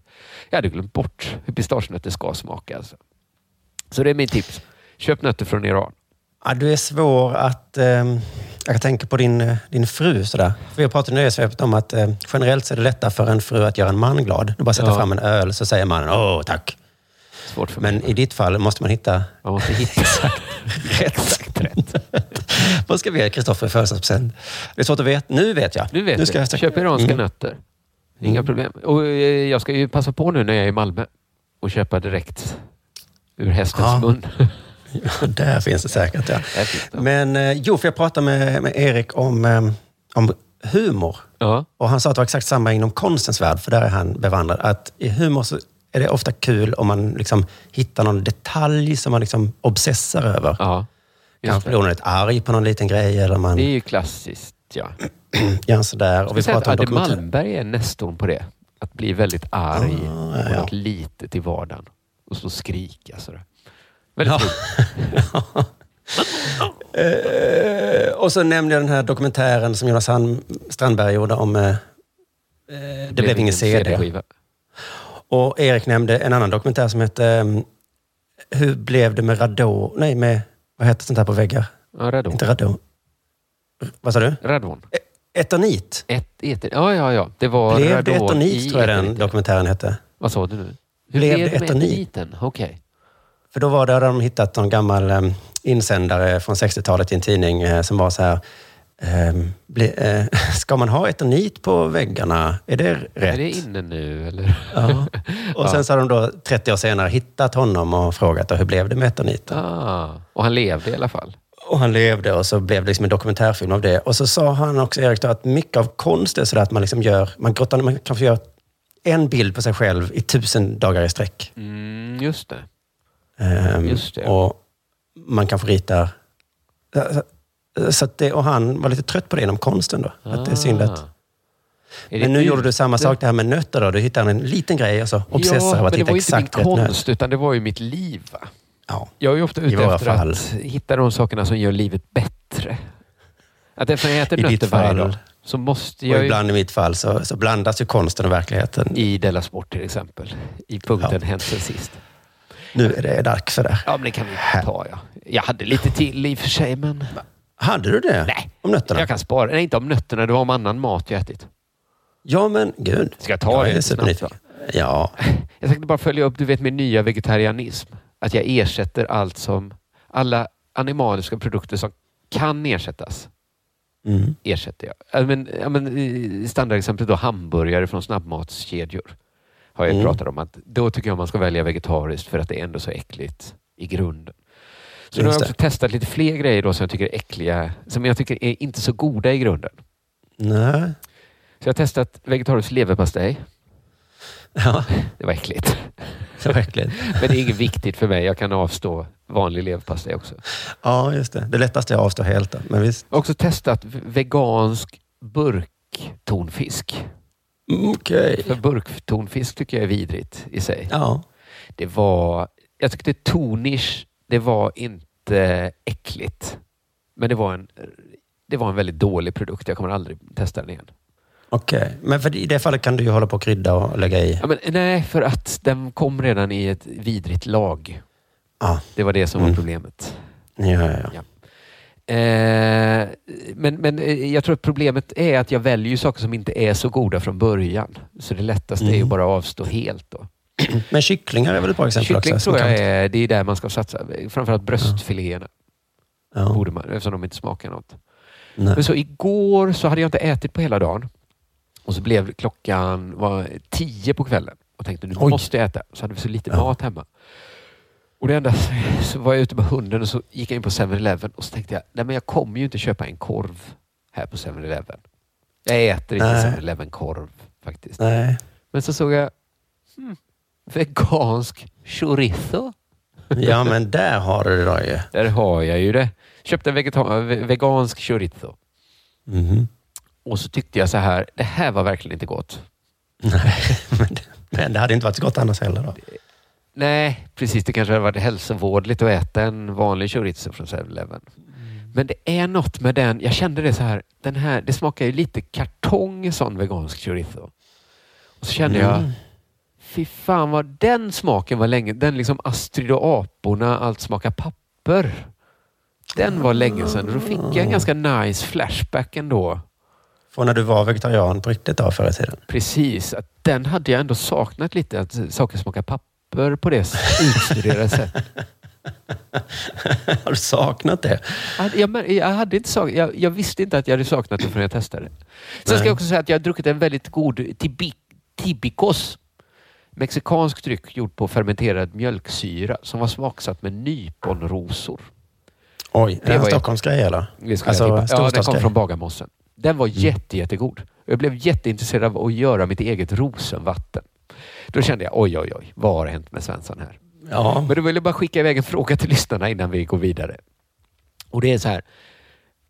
jag hade glömt bort hur pistagenötter ska smaka. Alltså. Så det är min tips. Köp nötter från Iran. Ja, du är svår att... ehm, jag tänka på din, eh, din fru. Sådär. För vi har pratat i Nöjesvepet om att eh, generellt så är det lättare för en fru att göra en man glad. Du bara sätter Ja. fram en öl så säger mannen åh tack. Men i ditt fall måste man hitta Man måste hitta exakt, exakt rätt. Vad ska vi ge Kristoffer i födelsedagspresent? Det är svårt att veta. Nu vet jag. Nu vet nu ska jag. jag Köp iranska Mm. nötter. Inga problem. Och eh, jag ska ju passa på nu när jag är i Malmö och köpa direkt ur hästens Ja. mun. Ja, där finns det säkert. Ja. Men eh, jo, för jag pratade med, med Erik om, eh, om humor. Ja. Och han sa att det var exakt samma inom konstens värld, för där är han bevandrad. Att i humor så är det ofta kul om man liksom hittar någon detalj som man liksom obsessar över. ja. Kanske blir lite arg på någon liten grej eller man det är ju klassiskt. Ja. en sådär. Och vi att pratar om Adde dokumentär. Malmberg är nästorn på det. Att bli väldigt arg Ah, på ja. något litet i vardagen. Och så skrika sådär. Väldigt Ja. Eh, och så nämnde jag den här dokumentären som Jonas Strandberg gjorde om eh, eh, Det blev ingen CD. CD-skiva. Och Erik nämnde en annan dokumentär som hette um, Hur blev det med radon? Nej, med, vad heter sånt här på väggar? Ja, Radon. Inte radon. Vad sa du? Radon. Etanit. Ett, eter, ja, ja, ja. Det var Blev det radon etanit, i tror jag den etanit. dokumentären hette. Vad sa du nu? Hur Blev blev det det med etanit? Etaniten? För då var det, hade de hittat någon gammal um, insändare från 60-talet i en tidning eh, som var så här. ehm, bli, eh, ska man ha etanit på väggarna? Är det rätt? Är det inne nu eller? Ja. Och sen så har de då 30 år senare hittat honom och frågat hur blev det med etanit? Ah, och han levde i alla fall. Och han levde och så blev det liksom en dokumentärfilm av det. Och så sa han också, Erik, då, att mycket av konst är sådär att man liksom gör, man, grottar, man kanske gör en bild på sig själv i tusen dagar i sträck. Mm, just det. Just det. Och man kanske ritar... Så att det, och han var lite trött på det inom konsten då. Att det är synd att... Ah. Är det Men nu ute? gjorde du samma sak det här med nötter då. Du hittade en liten grej och så obsessar Ja, av att men det hitta var ju inte min exakt rätt nöt. konst, utan det var ju mitt liv. Va? Ja. Jag är ju ofta ute efter fall. att hitta de sakerna som gör livet bättre. Att eftersom jag äter I nötter varje dag så måste Och jag ju, ibland i mitt fall så, så blandas ju konsten och verkligheten. i Della Sport till exempel, i punkten Hänt sen sist. Nu är det dags för det. Ja, men det kan vi ta ja. Jag hade lite till i och för sig, men Hade du det? Nej. Om nötterna? jag kan spara. Nej, inte om nötterna, det var om annan mat jag ätit. Ja, men gud. Ska jag ta jag det är supernyfiken. Ja. Jag tänkte bara följa upp, du vet min nya vegetarianism. Att jag ersätter allt som, alla animaliska produkter som kan ersättas, Mm. ersätter jag. Ja, men, ja, men, i standardexemplet då hamburgare från snabbmatskedjor. Har jag Mm. pratat om att då tycker jag man ska välja vegetariskt för att det är ändå så äckligt i grunden. Så nu har jag Just också testat lite fler grejer då som jag tycker är äckliga, som jag tycker är inte så goda i grunden. Nej. Så jag har testat vegetarisk leverpastej. Ja, Det var äckligt. så äckligt. Men det är inget viktigt för mig. Jag kan avstå vanlig leverpastej också. Ja, just det. Det lättaste är att avstå helt. Då. Men visst. Jag har också testat vegansk burktonfisk. Okej. För burktonfisk tycker jag är vidrigt i sig. Ja. Det var... Jag tyckte tonish, det var inte äckligt. Men det var en, det var en väldigt dålig produkt. Jag kommer aldrig testa den igen. Okej. Men för i det fallet kan du ju hålla på och krydda och lägga i. Ja, men, nej, för att den kom redan i ett vidrigt lag. Ja, Det var det som var Mm. problemet. ja, ja. ja. Eh, men, men eh, jag tror att problemet är att jag väljer saker som inte är så goda från början. Så det lättaste är ju Mm. bara att avstå helt. Då. Men kycklingar är väl ett bra exempel Kyckling också? tror jag är, det är där man ska satsa. Framförallt bröstfiléerna Ja. borde man, eftersom de inte smakar något. Nej. Men så igår så hade jag inte ätit på hela dagen. Och så blev klockan var tio på kvällen. Och tänkte nu Oj. måste jag äta. Så hade vi så lite Ja. mat hemma. Och det enda, så var jag ute med hunden och så gick jag in på 7-Eleven och så tänkte jag, nej men jag kommer ju inte köpa en korv här på 7-Eleven. Jag äter inte Nej. 7-Eleven korv faktiskt. Nej. Men så såg jag hmm, vegansk chorizo. Ja, men där har du det ju. Där har jag ju det. Köpte en vegansk chorizo. Mhm. Och så tyckte jag så här, det här var verkligen inte gott. Nej, men det, men det hade inte varit så gott annars heller. Då. Nej, precis. Det kanske hade varit hälsovårdligt att äta en vanlig chorizo från 7-Eleven. Men det är något med den. Jag kände det så här. Den här det smakar ju lite kartong, sån vegansk chorizo. Och så kände jag, Mm. fy fan vad den smaken var länge. Den liksom Astrid och aporna, allt smakar papper. Den var länge sedan då fick jag en ganska nice flashback ändå. Från när du var vegetarian på riktigt då förr i tiden. Precis, att den hade jag ändå saknat lite. Att saker smakar papper på det utstuderade sättet. har du saknat det? Jag Jag, hade inte sak, jag, jag visste inte att jag hade saknat det förrän jag testade. Sen ska jag också säga att jag har druckit en väldigt god tibi, tibicos. Mexikansk dryck gjord på fermenterad mjölksyra som var smaksatt med nyponrosor. Oj, är det en Stockholmsgrej eller? Det Alltså, ja, den kom från Bagarmossen. Den var jätte, jättegod. Jag blev jätteintresserad av att göra mitt eget rosenvatten. Då kände jag, oj, oj, oj, vad har hänt med Svensson här? Ja, Men då vill jag bara skicka iväg en fråga till lyssnarna innan vi går vidare. Och det är så här.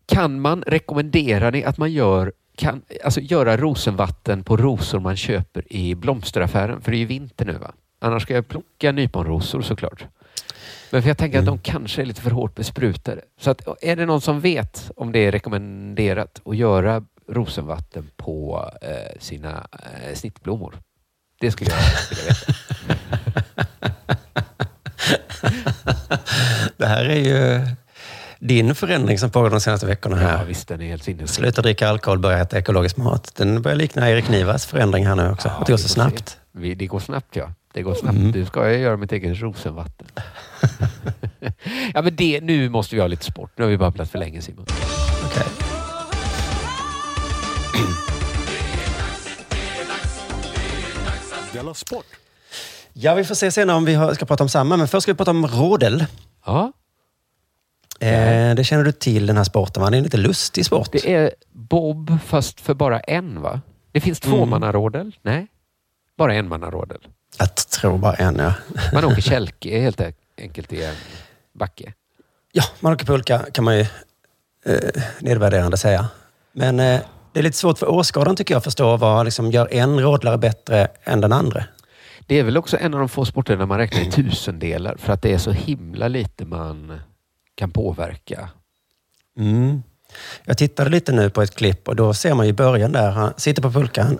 Kan man, rekommendera ni att man gör, kan, alltså göra rosenvatten på rosor man köper i blomsteraffären? För det är ju vinter nu va? Annars ska jag plocka nyponrosor såklart. Men för jag tänker att de kanske är lite för hårt besprutade. Så att, är det någon som vet om det är rekommenderat att göra rosenvatten på eh, sina eh, snittblommor? Det skulle jag vilja veta. det här är ju din förändring som pågår de senaste veckorna här. Ja, visst, den är helt sinnessjuk. Sluta dricka alkohol, börja äta ekologisk mat. Den börjar likna Erik Nivas förändring här nu också. Ja, det går så snabbt. Vi, det går snabbt ja. Det går snabbt. Mm. Du ska jag göra mitt eget rosenvatten. ja, men det, nu måste vi ha lite sport. Nu har vi babblat för länge Simon. Okej. Della Sport! Ja, vi får se senare om vi ska prata om samma, men först ska vi prata om rådel. Ja, Eh, det känner du till, den här sporten va? Det är en lite lustig sport. det är Bob fast för bara en va? Det finns tvåmannarådel? Nej, bara enmannarådel. Jag tror bara en, ja. Man åker kälke helt enkelt i en backe. Ja, man åker pulka kan man ju eh, nedvärderande säga. Men eh, det är lite svårt för åskådaren tycker jag att förstå vad liksom gör en rådlare bättre än den andra. Det är väl också en av de få sporter där man räknar i tusendelar för att det är så himla lite man kan påverka. Mm. Jag tittade lite nu på ett klipp och då ser man ju i början där, han sitter på pulkan.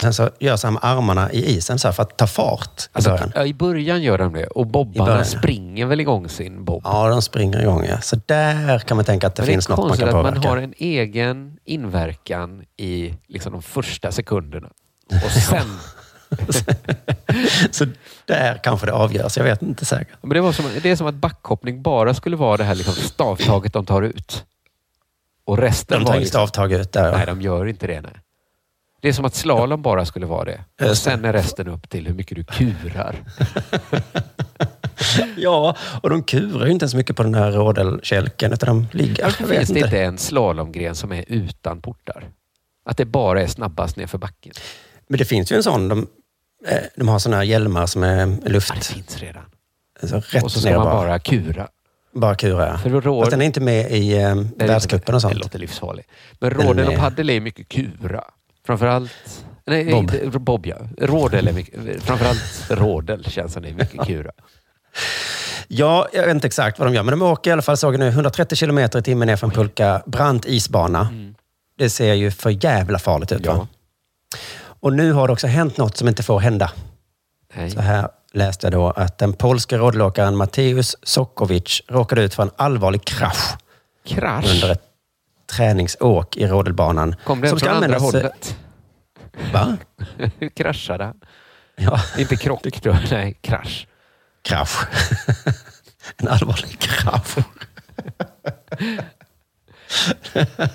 Sen så gör han med armarna i isen så här för att ta fart i Alltså, början. ja, I början gör de det och bobbarna springer väl igång sin bob. Ja, de springer igång. Ja. Så där kan man tänka att det Men finns det är något man konstigt kan att man påverka. har en egen inverkan i liksom, de första sekunderna. Och sen... Så där kanske det avgörs. Jag vet inte säkert. Men det, var som, det är som att backhoppning bara skulle vara det här liksom stavtaget de tar ut. Och resten De tar inget liksom, stavtag ut där. Nej, de gör inte det. Nej. Det är som att slalom bara skulle vara det. Och det. sen är resten upp till hur mycket du kurar. Ja, och de kurar ju inte så mycket på den här rådelkälken, utan de ligger. Varför finns det inte. en slalomgren som är utan portar? Att det bara är snabbast nerför backen. Men det finns ju en sån. De, eh, de har såna här hjälmar som är luft. Ja, det finns redan. Alltså, rätt Och så ska man bara. bara kura. Bara kura, ja. För rå- Fast den är inte med i eh, världscupen och Det sånt. låter livsfarligt. Men Den rådel och paddel är mycket kura. Framförallt... Nej, Bob. inte Bob ja. Rådel är mycket... Framförallt rådel känns som det är mycket kura. Ja, jag vet inte exakt vad de gör, men de åker i alla fall, såg jag nu, 130 kilometer i timmen ner för en pulka brant isbana. Det ser ju för jävla farligt ut. Va? Mm. Ja. Och nu har det också hänt något som inte får hända. Nej. Så här läste jag då att den polska rodelåkaren Mateusz Sokovic råkade ut för en allvarlig krasch Krasch. under ett träningsåk i rodelbanan. Kom den som från andra hållet? Va? Hur kraschade han? Ja, Inte krock då? Nej, krasch. krasch. en allvarlig krasch.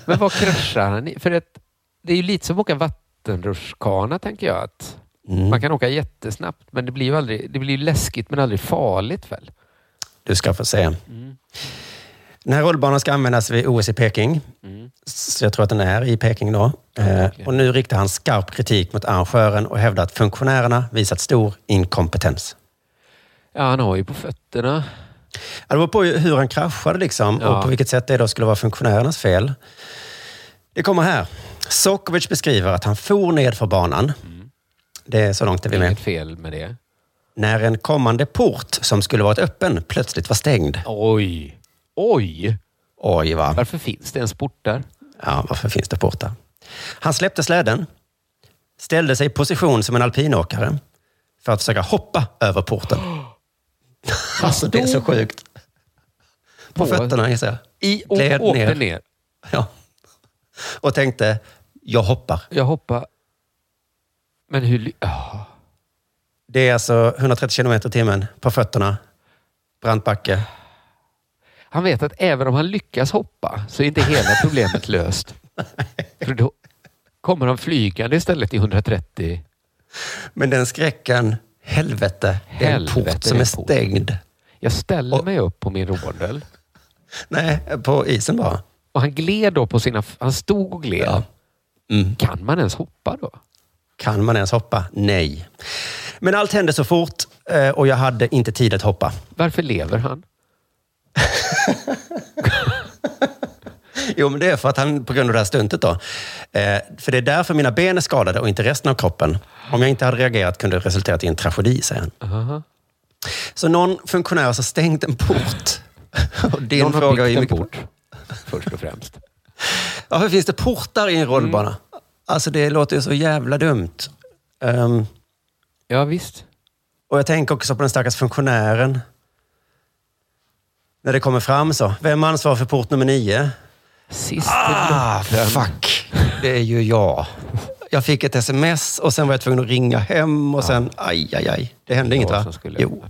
Men vad kraschar han i? För att det är ju lite som att åka vattenrutschkana, tänker jag. Att Mm. Man kan åka jättesnabbt, men det blir ju aldrig, det blir läskigt men aldrig farligt väl? Du ska få se. Mm. Den här rullbanan ska användas vid OS i Peking. Mm. Så jag tror att den är i Peking då. Eh, verkligen. och nu riktar han skarp kritik mot arrangören och hävdar att funktionärerna visat stor inkompetens. Ja, han har ju på fötterna. Ja, Det beror på hur han kraschade liksom Ja. och på vilket sätt det då skulle vara funktionärernas fel. Det kommer här. Sokovic beskriver att han for ned för banan. Det är så långt är vi med. Inget fel med det. När en kommande port som skulle varit öppen plötsligt var stängd. Oj! Oj! Oj, va? Varför finns det ens portar? Ja, varför finns det portar? Han släppte släden, ställde sig i position som en alpinåkare för att försöka hoppa över porten. alltså, det är så sjukt. På, På- fötterna gissar jag. I och Gled ner. ner. Ja. Och tänkte, jag hoppar. Jag hoppar. Men hur... Ja. Det är alltså 130 kilometer i timmen på fötterna. Brant backe. Han vet att även om han lyckas hoppa så är inte hela problemet löst. För då kommer han flygande istället i 130. Men den skräcken, helvete, det är en port som är är stängd. Jag ställer Och- mig upp på min rodel Nej, på isen bara. och han gled då på sina... Han stod och gled. Ja. Mm. Kan man ens hoppa då? Kan man ens hoppa? Nej. Men allt hände så fort eh, och jag hade inte tid att hoppa. Varför lever han? Jo, men det är för att han, på grund av det här stuntet då. Eh, för det är därför mina ben är skadade och inte resten av kroppen. Om jag inte hade reagerat kunde det resulterat i en tragedi, säger han. Aha. Så någon funktionär har stängt en port. Och din Någon har fråga är byggt en port. Först och främst. Varför finns det portar i en rollbana? Alltså det låter ju så jävla dumt. Ehm, Ja, visst. och jag tänker också på den stackars funktionären. När det kommer fram så. Vem ansvarar för port nummer nio? Sist Ah, fuck. Det är ju jag. Jag fick ett sms och sen var jag tvungen att ringa hem och sen, aj, aj, aj. Det hände inget va? Som skulle Jo.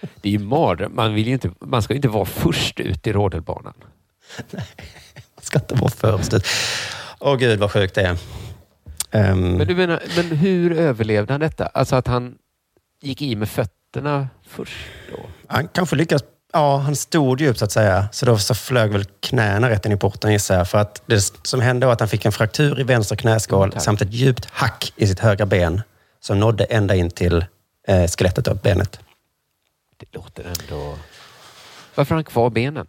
Det är ju mardröm. Man, vill ju inte, man ska ju inte vara först ut i rodelbanan. Man ska inte vara först ut. Åh gud vad sjukt det är. Ehm, Men du menar, men hur överlevde han detta? Alltså att han gick i med fötterna först då? Han kanske lyckas... Ja, han stod ju upp så att säga. Så då så flög väl knäna rätt in i porten gissar jag. För att det som hände var att han fick en fraktur i vänster knäskål tack. samt ett djupt hack i sitt högra ben som nådde ända in till eh, skelettet av benet. Det låter ändå... Varför har han kvar benen?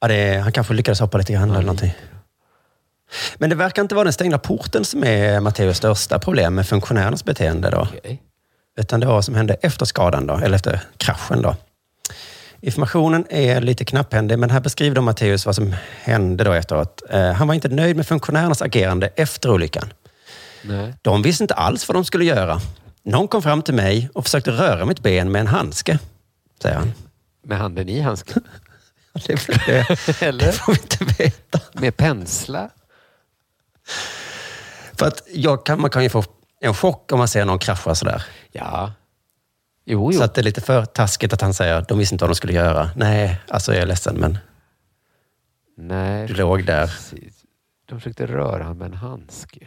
Ja, det är, han kanske lyckades hoppa lite grann eller någonting. Men det verkar inte vara den stängda porten som är Matteos största problem med funktionärernas beteende. Då. Okej. Utan det var vad som hände efter skadan, då, eller efter kraschen. Då. Informationen är lite knapphändig, men här beskriver då Matteus vad som hände då efteråt. Eh, han var inte nöjd med funktionärernas agerande efter olyckan. Nej. De visste inte alls vad de skulle göra. Någon kom fram till mig och försökte röra mitt ben med en handske, säger han. Med handen i handsken? Det, får- det, Eller? det får vi inte veta. Med penslar? För att jag kan, man kan ju få en chock om man ser någon krascha sådär. Ja. Jo, jo. Så att det är lite för taskigt att han säger de visste inte vad de skulle göra. Nej, alltså jag är ledsen men Nej, du låg där. precis. De försökte röra han med en handske.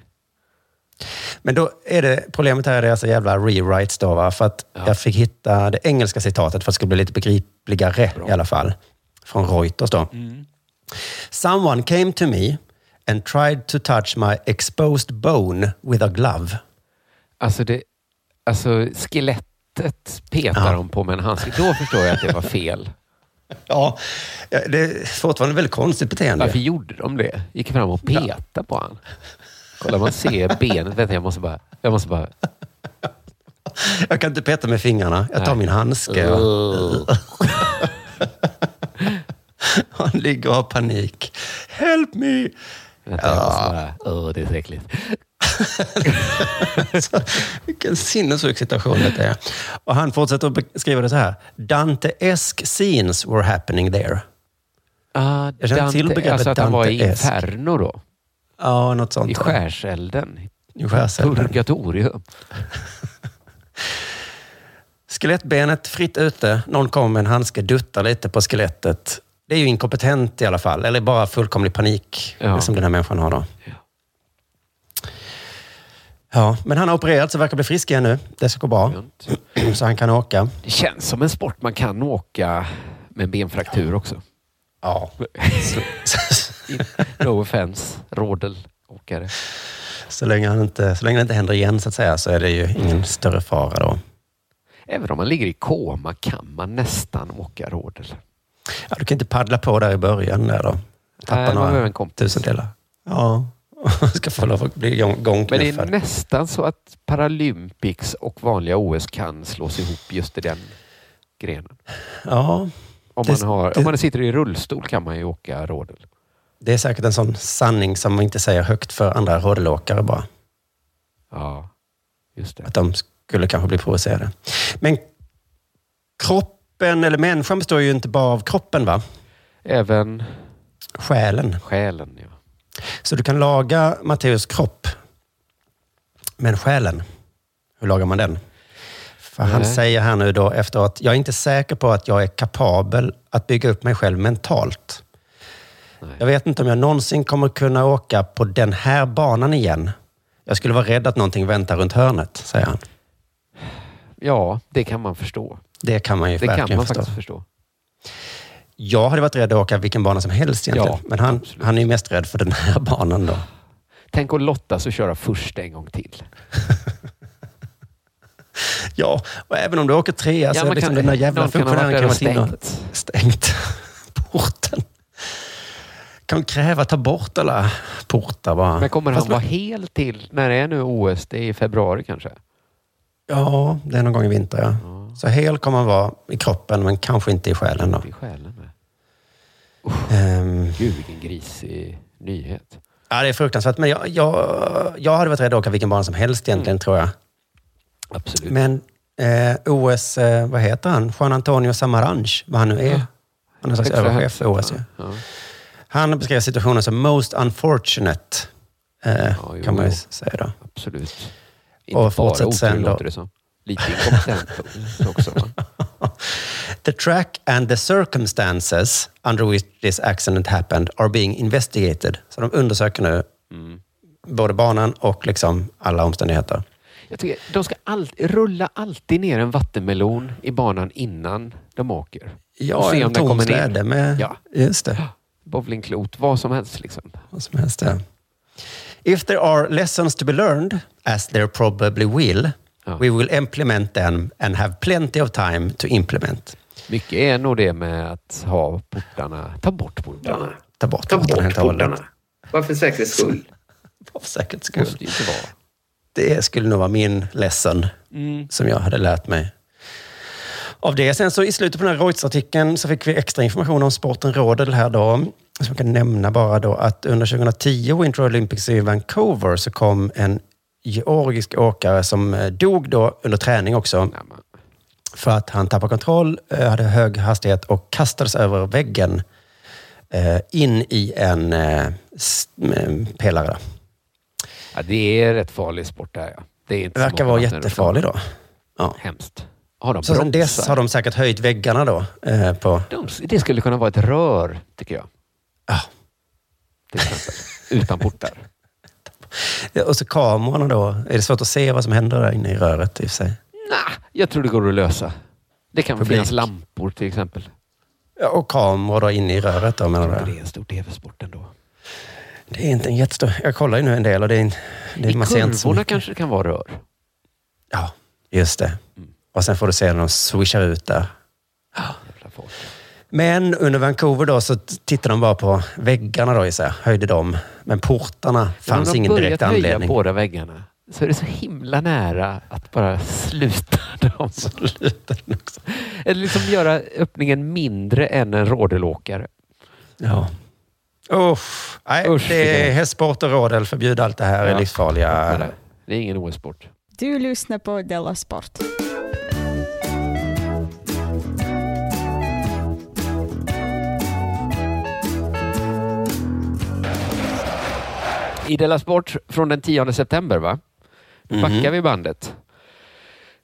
Men då är det, problemet här är deras jävla rewrites då. Va? För att jag fick hitta det engelska citatet för att det skulle bli lite begripligare i alla fall. Från Reuters då. Someone came to me and tried to touch my exposed bone with a glove. Alltså, det, alltså skelettet petar Ja. de på med en handske. Då förstår jag att det var fel. Ja, det är fortfarande väldigt konstigt beteende. Varför gjorde de det? Gick fram och petade på han. Kolla, man ser benet. Vänta, jag måste bara... Jag måste bara... Jag kan inte peta med fingrarna. Jag tar Nej. min handske. Ugh. Han ligger och har panik. Help me! Vänta, jag måste bara... Åh, det är så äckligt. Så, vilken sinnessjuk situation det är. Och han fortsätter att beskriva det så här. Dante-esk scenes were happening there. Ah, Jag känner till Dante, begreppet alltså att han var i. Inferno då? Ja, något sånt. I skärselden? I skärselden. Purgatorium? Skelettbenet fritt ute. Någon kommer med en handske, duttar lite på skelettet. Det är ju inkompetent i alla fall. Eller bara fullkomlig panik Ja. som den här människan har då. Ja, men han har opererats och verkar bli frisk igen nu. Det ska gå bra. Så han kan åka. Det känns som en sport man kan åka med en benfraktur också. Ja. no offense, rådelåkare. Så länge, han inte, så länge det inte händer igen så att säga så är det ju ingen större fara då. Även om man ligger i koma kan man nästan åka rådel. Ja, du kan inte paddla på där i början där då. Tappa behöver några tusendelar. Ja, ska få lov att bli gång, Men det är gångknuffad. nästan så att Paralympics och vanliga OS kan slås ihop just i den grenen. Ja, Om man, har, det- om man sitter i rullstol kan man ju åka rådel. det är säkert en sån sanning som man inte säger högt för andra rodelåkare bara. Ja, just det. Att de skulle kanske bli provocerade. Men kroppen, eller människan består ju inte bara av kroppen va? Även Själen. själen. Ja. Så du kan laga Matteus kropp. Men själen, hur lagar man den? För han Nej. säger här nu då efteråt, jag är inte säker på att jag är kapabel att bygga upp mig själv mentalt. Nej. Jag vet inte om jag någonsin kommer kunna åka på den här banan igen. Jag skulle vara rädd att någonting väntar runt hörnet, säger han. ja, det kan man förstå. Det kan man ju Det kan verkligen man förstå. faktiskt förstå. Jag hade varit rädd att åka vilken bana som helst egentligen. Ja, men han, absolut. han är ju mest rädd för den här banan då. Tänk att lottas och köra först en gång till. Ja, och även om du åker trea så Ja, är man liksom den där jävla funktionären kan vara och stängt porten. Kan kräva ta bort alla portar bara? Men kommer han Fast- vara hel till, när är nu OS? Det är i februari kanske? Ja, det är någon gång i vinter ja. Så hel kommer han vara i kroppen men kanske inte i själen då. I själen Ehm, Gud vilken grisig nyhet. ja, det är fruktansvärt. Men jag, jag, jag hade varit rädd att åka vilken bana som helst egentligen tror jag. Absolut. Men eh, OS, eh, vad heter han? Juan Antonio Samaranch, vad han nu är. Han är en slags överchef för. OS. Ja. Ja. Han beskrev situationen som most unfortunate, eh, jo, kan man ju säga då. Absolut. Och Inte bara fortsätt otur låter det som. Lite inkompetent också. The track and the circumstances under which this accident happened are being investigated. Så de undersöker nu Mm. både banan och liksom alla omständigheter. Jag tycker, de ska all, rulla alltid ner en vattenmelon i banan innan de åker. Ja, en tom släde med... Ja. Just det. Bowlingklot, vad som helst. Liksom. Vad som helst där. If there are lessons to be learned, as there probably will, Ja. we will implement them and have plenty of time to implement. Mycket är nog det med att ha portarna, ta bort portarna. Ta bort Ta portarna bort portarna. Bara för säkerhets skull. För säkerhets skull. Ju inte vara. Det skulle nog vara min lesson Mm. som jag hade lärt mig. Av det. Sen så i slutet på den här Reuters-artikeln så fick vi extra information om sporten rodel här då. Så jag kan nämna bara då att under 2010 Winter Olympics i Vancouver så kom en georgisk åkare som eh, dog då under träning också. För att han tappade kontroll, eh, hade hög hastighet och kastades över väggen eh, in i en pelare. Ja, det är rätt farlig sport där ja. Det, Det verkar vara jättefarlig då. Ja. Hemskt. Har de Så sen dess bromsar? har de säkert höjt väggarna då. Eh, på, De, det skulle kunna vara ett rör, tycker jag. Ja. Till exempel. Utan portar. Ja, och så kamerorna då. Är det svårt att se vad som händer där inne i röret i och för sig? Nah, jag tror det går att lösa. Det kan Publik. finnas lampor till exempel. Ja, och kameror då inne i röret då menar Det du? är en stor tv-sport ändå. Det är inte en jättestor... Jag kollar ju nu en del och det är, det är I kurvorna kanske det kan vara rör. Ja, just det. Mm. Och sen får du se när de swishar ut där. Jävla folk. Men under Vancouver då så tittade de bara på väggarna då, här, höjde dem. Men portarna fanns de ingen har direkt börjat höja anledning. båda väggarna så är det så himla nära att bara sluta dem. Eller liksom göra öppningen mindre än en rodelåkare. Ja. Usch. Nej, Usch, det är hästsport och rodel. Förbjud allt det här. är Ja. livsfarliga. Det är ingen OS-sport. Du lyssnar på Della Sport. I Della Sport från den 10 september, va? Då backar Mhm. vi bandet.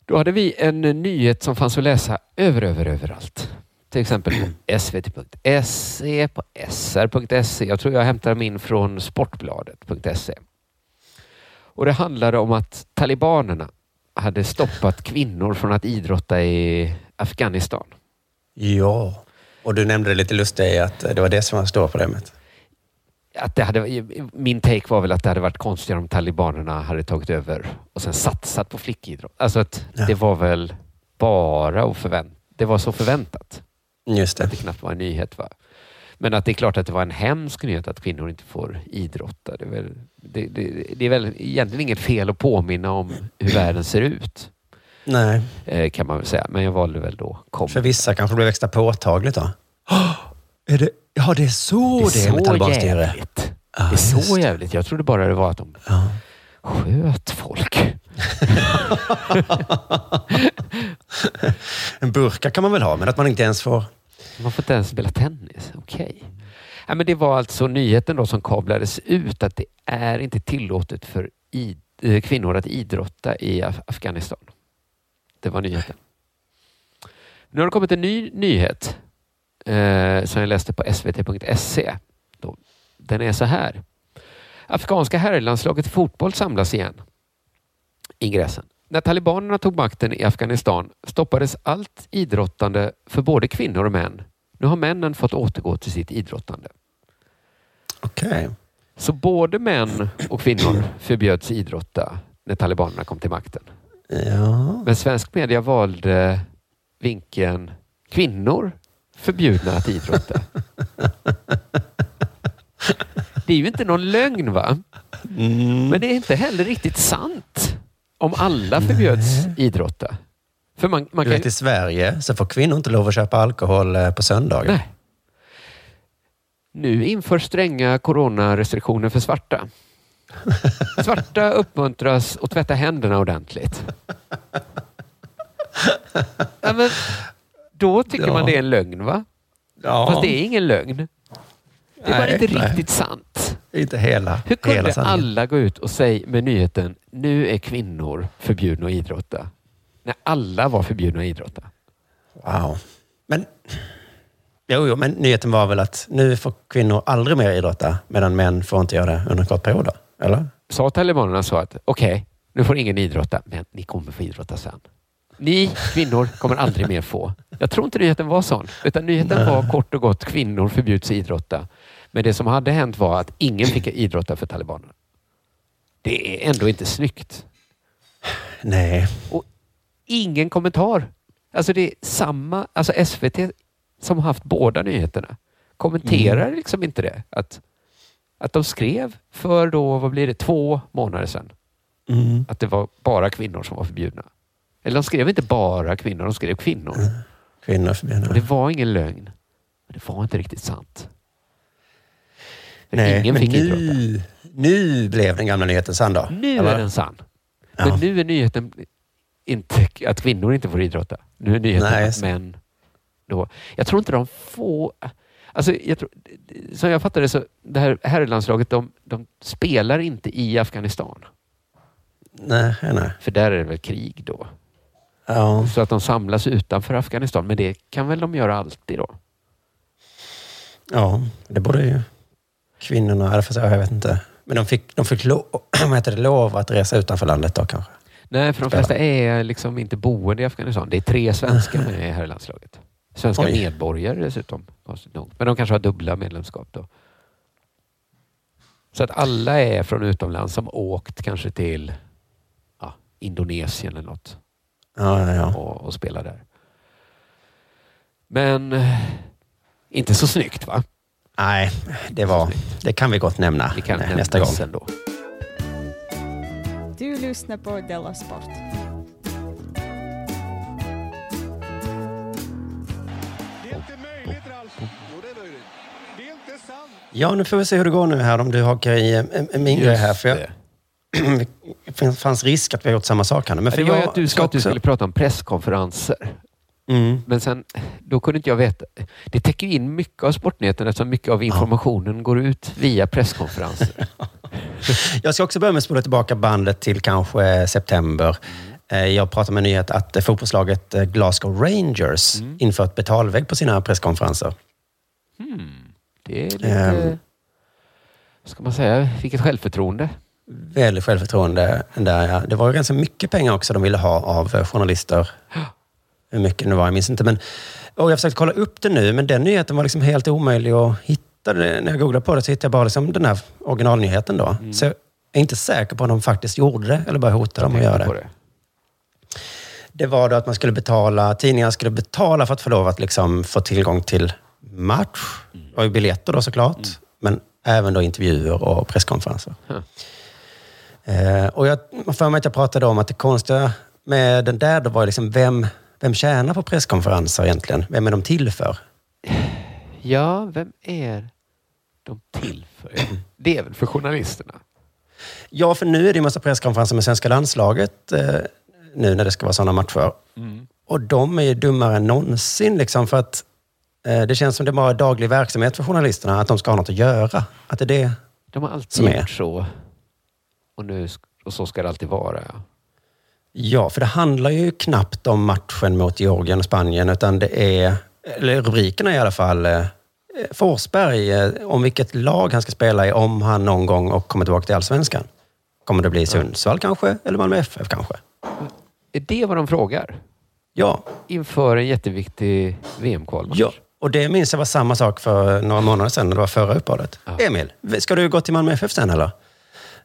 Då hade vi en nyhet som fanns att läsa över, över, överallt. Till exempel på svt.se, på sr.se. Jag tror jag hämtar min från sportbladet.se. Och det handlade om att talibanerna hade stoppat kvinnor från att idrotta i Afghanistan. Ja. Och du nämnde det lite lustigt att det var det som var stora problemet. Att det hade, min take var väl att det hade varit konstigare om talibanerna hade tagit över och sen satsat på flickidrott. Alltså att Ja. det var väl bara förvänta. Det var så förväntat. Just det. Att det knappt var en nyhet. Va? Men att det är klart att det var en hemsk nyhet att kvinnor inte får idrotta. Det är väl, det, det, det är väl egentligen inget fel att påminna om hur världen ser ut. Nej. eh, Kan man väl säga. Men jag valde väl då kom. För vissa kanske det blev extra påtagligt då. Är det, ja, det är så det är, med talibanstyre. jävligt. Ja, det är så just det. jävligt. Jag trodde bara det var att de Ja. sköt folk. En burka kan man väl ha, men att man inte ens får... Man får inte ens spela tennis. Okej. Ja, men det var alltså nyheten då som kablades ut att det är inte tillåtet för eh, kvinnor att idrotta i Af- Afghanistan. Det var nyheten. Nu har det kommit en ny nyhet eh, som jag läste på svt.se. Den är så här. Afghanska herrlandslaget i fotboll samlas igen. Ingressen. När talibanerna tog makten i Afghanistan stoppades allt idrottande för både kvinnor och män. Nu har männen fått återgå till sitt idrottande. Okej. Så både män och kvinnor förbjöds idrotta när talibanerna kom till makten. Ja. Men svensk media valde vinkeln kvinnor förbjudna att idrotta. Det är ju inte någon lögn va? Mm. Men det är inte heller riktigt sant om alla förbjöds idrotta. För man, man Du kan vet, i Sverige så får kvinnor inte lov att köpa alkohol eh, på söndagar. Nej. Nu införs stränga coronarestriktioner för svarta. Svarta uppmuntras att tvätta händerna ordentligt. Ja, men, då tycker Ja. man det är en lögn va? Ja. Fast det är ingen lögn. Det Nej, inte nej. riktigt sant. Inte hela, Hur kunde hela alla gå ut och säga med nyheten nu är kvinnor förbjudna att idrotta? När alla var förbjudna att idrotta. Wow. Men, jo, jo, men nyheten var väl att nu får kvinnor aldrig mer idrotta medan män får inte göra det under en kort period då? Eller? Sa talibanerna så att okej, nu får ingen idrotta, men ni kommer få idrotta sen. Ni kvinnor kommer aldrig mer få. Jag tror inte nyheten var sån. Utan nyheten var kort och gott kvinnor förbjuds idrotta. Men det som hade hänt var att ingen fick idrotta för talibanerna. Det är ändå inte snyggt. Nej. Ingen kommentar. Alltså det är samma, alltså SVT som har haft båda nyheterna kommenterar liksom inte det. Att, att de skrev för då, vad blir det, två månader sedan. Mm. Att det var bara kvinnor som var förbjudna. Eller de skrev inte bara kvinnor, de skrev kvinnor. Kvinnor förbjudna. Och det var ingen lögn. Men det var inte riktigt sant. För Nej, ingen men fick idrotta. nu, nu blev den gamla nyheten sann då? Nu Eller? är den sann. Ja. Men nu är nyheten inte att kvinnor inte får idrotta. Nu är nyheten Nej, att män då. Jag tror inte de får... Alltså, jag tror, som jag fattar det så, det här herrlandslaget, de, de spelar inte i Afghanistan. Nej, nej. För där är det väl krig då. Ja. Så att de samlas utanför Afghanistan. Men det kan väl de göra alltid då? ja, det borde ju kvinnorna, eller för jag vet inte. Men de fick, de fick lov, vad heter det, lov att resa utanför landet då kanske? Nej, för de flesta är liksom inte boende i Afghanistan. Det är tre svenskar med i herrlandslaget. Svenska Oj. medborgare dessutom. Men de kanske har dubbla medlemskap då. Så att alla är från utomlands som åkt kanske till ja, Indonesien eller något Ja, ja, och, och spelar där. Men eh, inte så snyggt va? Nej, det var, det kan vi gott nämna Vi kan nästa gång. sen då. Du lyssnar på Della Sport. Ja, nu får vi se hur det går nu här om du hakar i eh, eh, min grej här. För jag. det fanns risk att vi har gjort samma sak här. Men för det var ju jag att du sa att du skulle prata om presskonferenser. Mm. Men sen, då kunde inte jag veta. Det täcker in mycket av sportnyheterna eftersom mycket av informationen går ut via presskonferenser. Jag ska också börja med att spola tillbaka bandet till kanske september. Eh, Jag pratade med en nyhet att fotbollslaget eh, Glasgow Rangers Mm. infört betalvägg på sina presskonferenser. Det är lite, vad ska man säga, vilket självförtroende. Väldigt självförtroende där. Ja. Det var ganska mycket pengar också de ville ha av eh, journalister. Hur mycket det nu var, jag minns inte. Men, och jag försökte kolla upp det nu, men den nyheten var liksom helt omöjlig att hitta. När jag googlade på det så hittade jag bara liksom den här originalnyheten. Då. Så jag är inte säker på om de faktiskt gjorde det eller bara hotade dem att göra det. det. Det var då att man skulle betala, tidningarna skulle betala för att få lov att liksom få tillgång till match. Och ju biljetter då såklart. Men även då intervjuer och presskonferenser. Eh, och jag för mig att jag pratade om att det konstiga med den där då var liksom vem, vem tjänar på presskonferenser egentligen? Vem är de till för? Ja, vem är de till för? Det är väl för journalisterna? Ja, för nu är det ju massa presskonferenser med svenska landslaget eh, nu när det ska vara sådana matcher. Och de är ju dummare än någonsin liksom för att eh, det känns som det bara är daglig verksamhet för journalisterna att de ska ha något att göra. Att det är det De har alltid Som är. gjort så. Och, nu, och så ska det alltid vara. Ja. Ja, för det handlar ju knappt om matchen mot Georgien och Spanien, utan det är, eller rubrikerna i alla fall, eh, Forsberg, eh, om vilket lag han ska spela i om han någon gång och kommer tillbaka till Allsvenskan. Kommer det bli Sundsvall kanske, eller Malmö FF kanske? Är det vad de frågar? Ja, Inför en jätteviktig VM-kvalmatch? ja. Och det minns jag var samma sak för några månader sedan, när det var förra uppehållet. Ja. Emil, ska du gå till Malmö FF sen eller?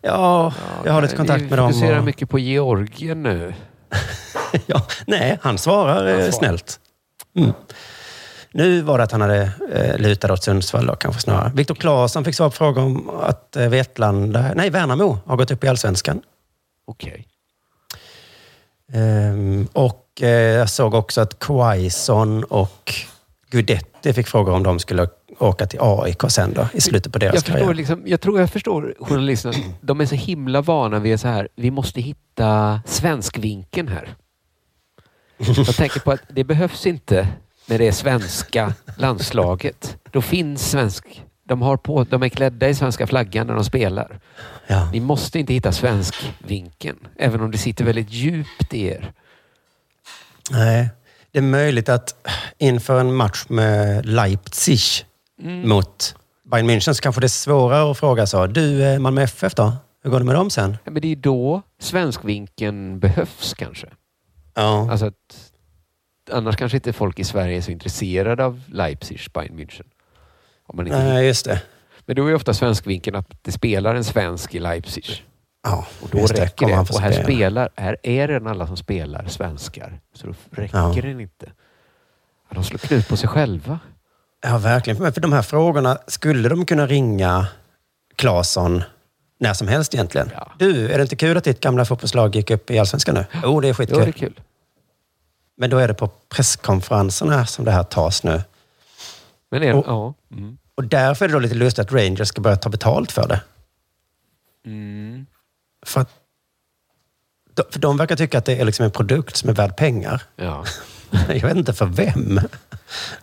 Ja, jag har lite kontakt Vi med dem. fokuserar Och... mycket på Georgien nu. Ja, nej, han svarar eh, svarar. snällt. Mm. Nu var det att han hade eh, lutat åt Sundsvall då, kanske snarare. Viktor Claesson fick svar på frågor om att eh, Vetlanda, nej Värnamo har gått upp i Allsvenskan. Okej. Ehm, och eh, jag såg också att Quaison och Guidetti fick frågor om de skulle åka till AIK sen då, i slutet på deras Jag, förstår liksom, jag tror jag förstår journalisterna. De är så himla vana vid så här, vi måste hitta svenskvinkeln här. Jag tänker på att det behövs inte när det är svenska landslaget. Då finns svensk... De, har på, de är klädda i svenska flaggan när de spelar. Ja. Ni måste inte hitta svenskvinkeln, även om det sitter väldigt djupt i er. Nej, det är möjligt att inför en match med Leipzig Mm. mot Bayern München så kanske det är svårare att fråga så. Du, eh, Malmö FF då? Hur går det med dem sen? Ja, Men det är då svenskvinkeln behövs kanske. Ja, Alltså att, annars kanske inte folk i Sverige är så intresserade av Leipzig, Bayern München. Om man inte nej just det. Men då är ofta svenskvinkeln att det spelar en svensk i Leipzig. Ja, Och då det. räcker det. få Och här spela. spelar, här är det alla som spelar svenskar. Så då räcker Ja. den inte. De slår knut på sig själva. Ja, verkligen. Men för de här frågorna, skulle de kunna ringa Claesson när som helst egentligen? Du, är det inte kul att ditt gamla fotbollslag gick upp i Allsvenskan nu? Jo, det är skitkul. Jo, det är kul. Men då är det på presskonferenserna som det här tas nu. Men är, Och- ja. Mm. Och därför är det då lite lustigt att Rangers ska börja ta betalt för det. Mm. För, att, för de verkar tycka att det är liksom en produkt som är värd pengar. Ja. Jag vet inte för vem.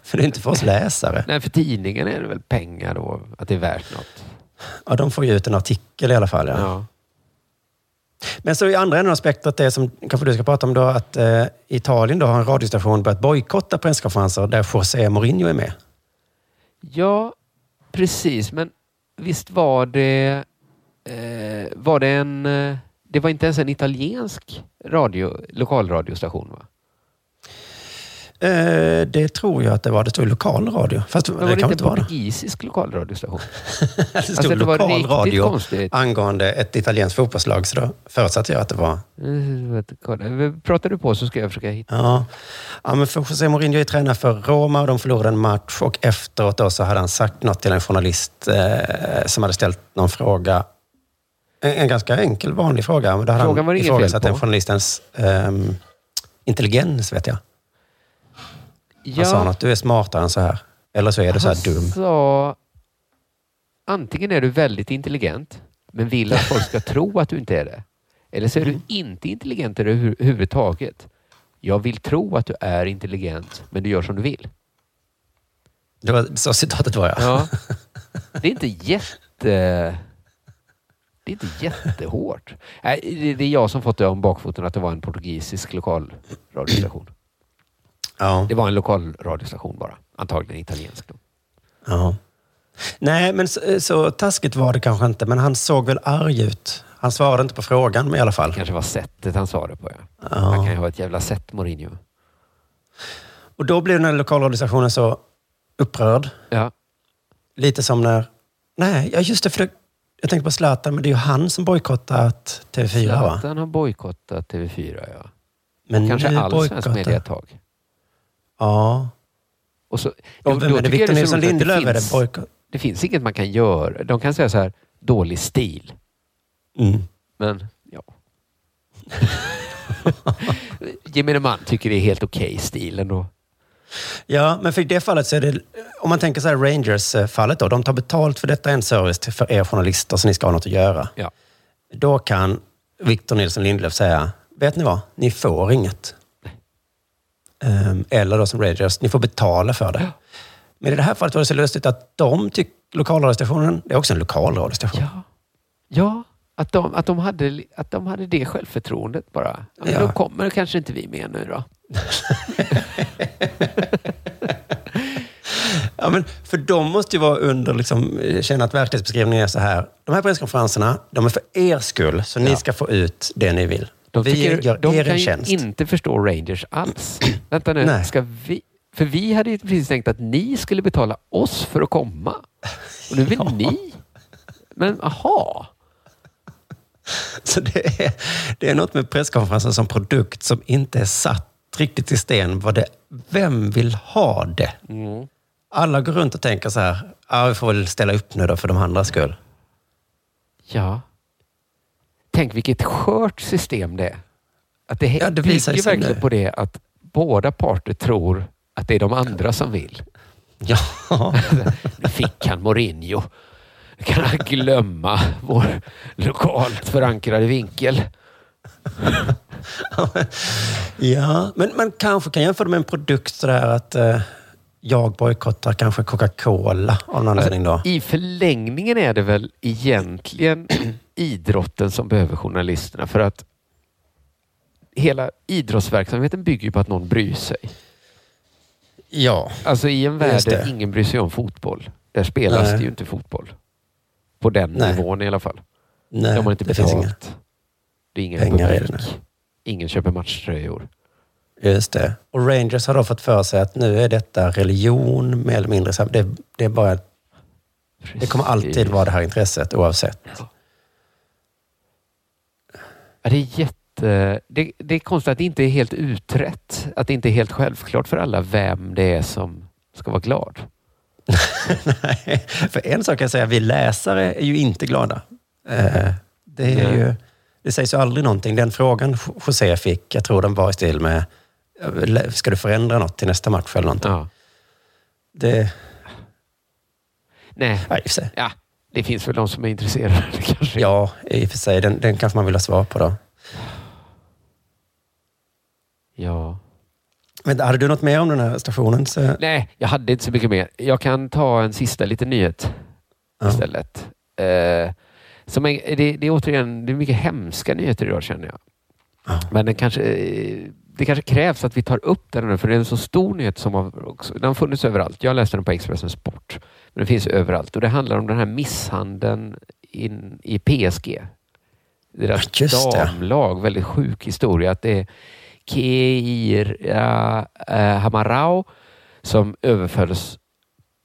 För det är inte för oss läsare. Nej, för tidningen är det väl pengar då, att det är värt något. Ja, de får ju ut en artikel i alla fall. Ja. Ja. Men så i andra änden av spektrat, det som kanske du ska prata om då, att eh, Italien då har en radiostation börjat bojkotta presskonferenser där José Mourinho är med. Ja, precis. Men visst var det... Eh, var det en... Eh, det var inte ens en italiensk radio, lokalradiostation va? Eh, det tror jag att det var. Det stod lokal radio. Fast det var det kan inte inte en vara det. portugisisk lokalradiostation? Det stod Alltså, det var lokal radio konstigt. angående ett italienskt fotbollslag, så då förutsatte jag att det var... Eh. Pratar du på så ska jag försöka hitta. Ja, ja men för José Mourinho är tränare för Roma och de förlorade en match och efteråt då så hade han sagt något till en journalist eh, som hade ställt någon fråga. En, en ganska enkel, vanlig fråga. Men då hade Frågan var han det inget fel på. den journalistens ehm, intelligens, vet jag. Ja, Han sa något, du är smartare än så här. Eller så är du så här han dum. sa... Antingen är du väldigt intelligent, men vill att folk ska tro att du inte är det. Eller så är Mm. du inte intelligent överhuvudtaget. Jag vill tro att du är intelligent, men du gör som du vill. Det var så citatet var, ja. Ja. Det är inte jätte... Det är inte jättehårt. Nej, det- är jag som fått det om bakfoten att det var en portugisisk lokalradiostation. Ja. Det var en lokalradiostation bara. Antagligen italiensk. Då. ja. Nej, men så, så taskigt var det kanske inte. Men han såg väl arg ut. Han svarade inte på frågan men i alla fall. kanske var sättet han sa det på. Ja. Ja. Han kan ju ha ett jävla sätt, Mourinho. Och då blev den här lokalradiostationen så upprörd. Ja. Lite som när... Nej, ja just det. För det, jag tänkte på Zlatan, men det är ju han som bojkottat TV4 va? Zlatan har bojkottat TV4, ja. Men Kanske all svensk media ett tag. Ja. Och så, Och då tycker jag Victor Nilsson Lindelöf är det bojkott? Det finns inget man kan göra. De kan säga så här, dålig stil. Mm. Men, ja. Gemene man tycker det är helt okej stil ändå. Ja, men för i det fallet så är det... Om man tänker så här Rangers-fallet då. De tar betalt för detta en service för er journalister så ni ska ha något att göra. Ja. Då kan Victor Nilsson Lindelöf säga, vet ni vad? Ni får inget. Ehm, eller då som Rangers, ni får betala för det. Men i det här fallet var det så lustigt att de tycker lokalradiostationen, det är också en lokalradiostation. Ja, ja att, de, att, de hade, att de hade det självförtroendet bara. Men Ja. Då kommer kanske inte vi med nu då. Ja, men för de måste ju vara under, liksom, känna att verklighetsbeskrivningen är så här. De här presskonferenserna, de är för er skull, så ni Ja. ska få ut det ni vill. De, vi tycker, gör de kan ju inte förstå Rangers alls. Vänta nu, Nej. ska vi... För vi hade ju precis tänkt att ni skulle betala oss för att komma. Och nu vill ni... Men aha. Så det är, det är något med presskonferensen som produkt som inte är satt riktigt i sten. Vad det, vem vill ha det? Mm. Alla går runt och tänker så här, ah, vi får väl ställa upp nu då för de andras skull. Ja. Tänk vilket skört system det är. Att det, Ja, det visar bygger verkligen nu. på det att båda parter tror att det är de andra som vill. Ja, Nu fick han Mourinho. Nu kan han glömma vår lokalt förankrade vinkel. ja men man kanske kan jämföra det med en produkt sådär att eh, jag bojkottar kanske Coca-Cola av någon anledning då. I förlängningen är det väl egentligen idrotten som behöver journalisterna för att hela idrottsverksamheten bygger ju på att någon bryr sig. Ja, Alltså i en värld där ingen bryr sig om fotboll. Där spelas Nej. det ju inte fotboll. På den Nej. nivån i alla fall. nej, har inte det finns betalt. inga. Det är ingen publik. Ingen köper matchtröjor. Just det. Och Rangers har då fått för sig att nu är detta religion mer eller mindre. Det, det, är bara, det kommer alltid vara det här intresset oavsett. Ja, det är jätte... Det, det är konstigt att det inte är helt utrett. Att det inte är helt självklart för alla vem det är som ska vara glad. Nej, för en sak kan jag säga, vi läsare är ju inte glada. Eh, Det, är ju, det sägs ju aldrig någonting. Den frågan José fick, jag tror den var i stil med, ska du förändra något till nästa match eller någonting? Ja. Det, Nej, ja, i och för sig. ja, det finns väl de som är intresserade kanske. Ja, i och för sig. Den, den kanske man vill ha svar på då. ja. Men hade du något mer om den här stationen? Så, Nej, jag hade inte så mycket mer. Jag kan ta en sista liten nyhet Ja. istället. Eh, som är, det, det är återigen det är mycket hemska nyheter idag känner jag. Ja. Men det kanske, eh, det kanske krävs att vi tar upp den nu, för det är en så stor nyhet som har, också, den har funnits överallt. Jag läste den på Expressen Sport. Men den finns överallt och det handlar om den här misshandeln in, i PSG. Deras Ja, just det. damlag. Väldigt sjuk historia. Att det är Keir äh, Hamarau som överfölls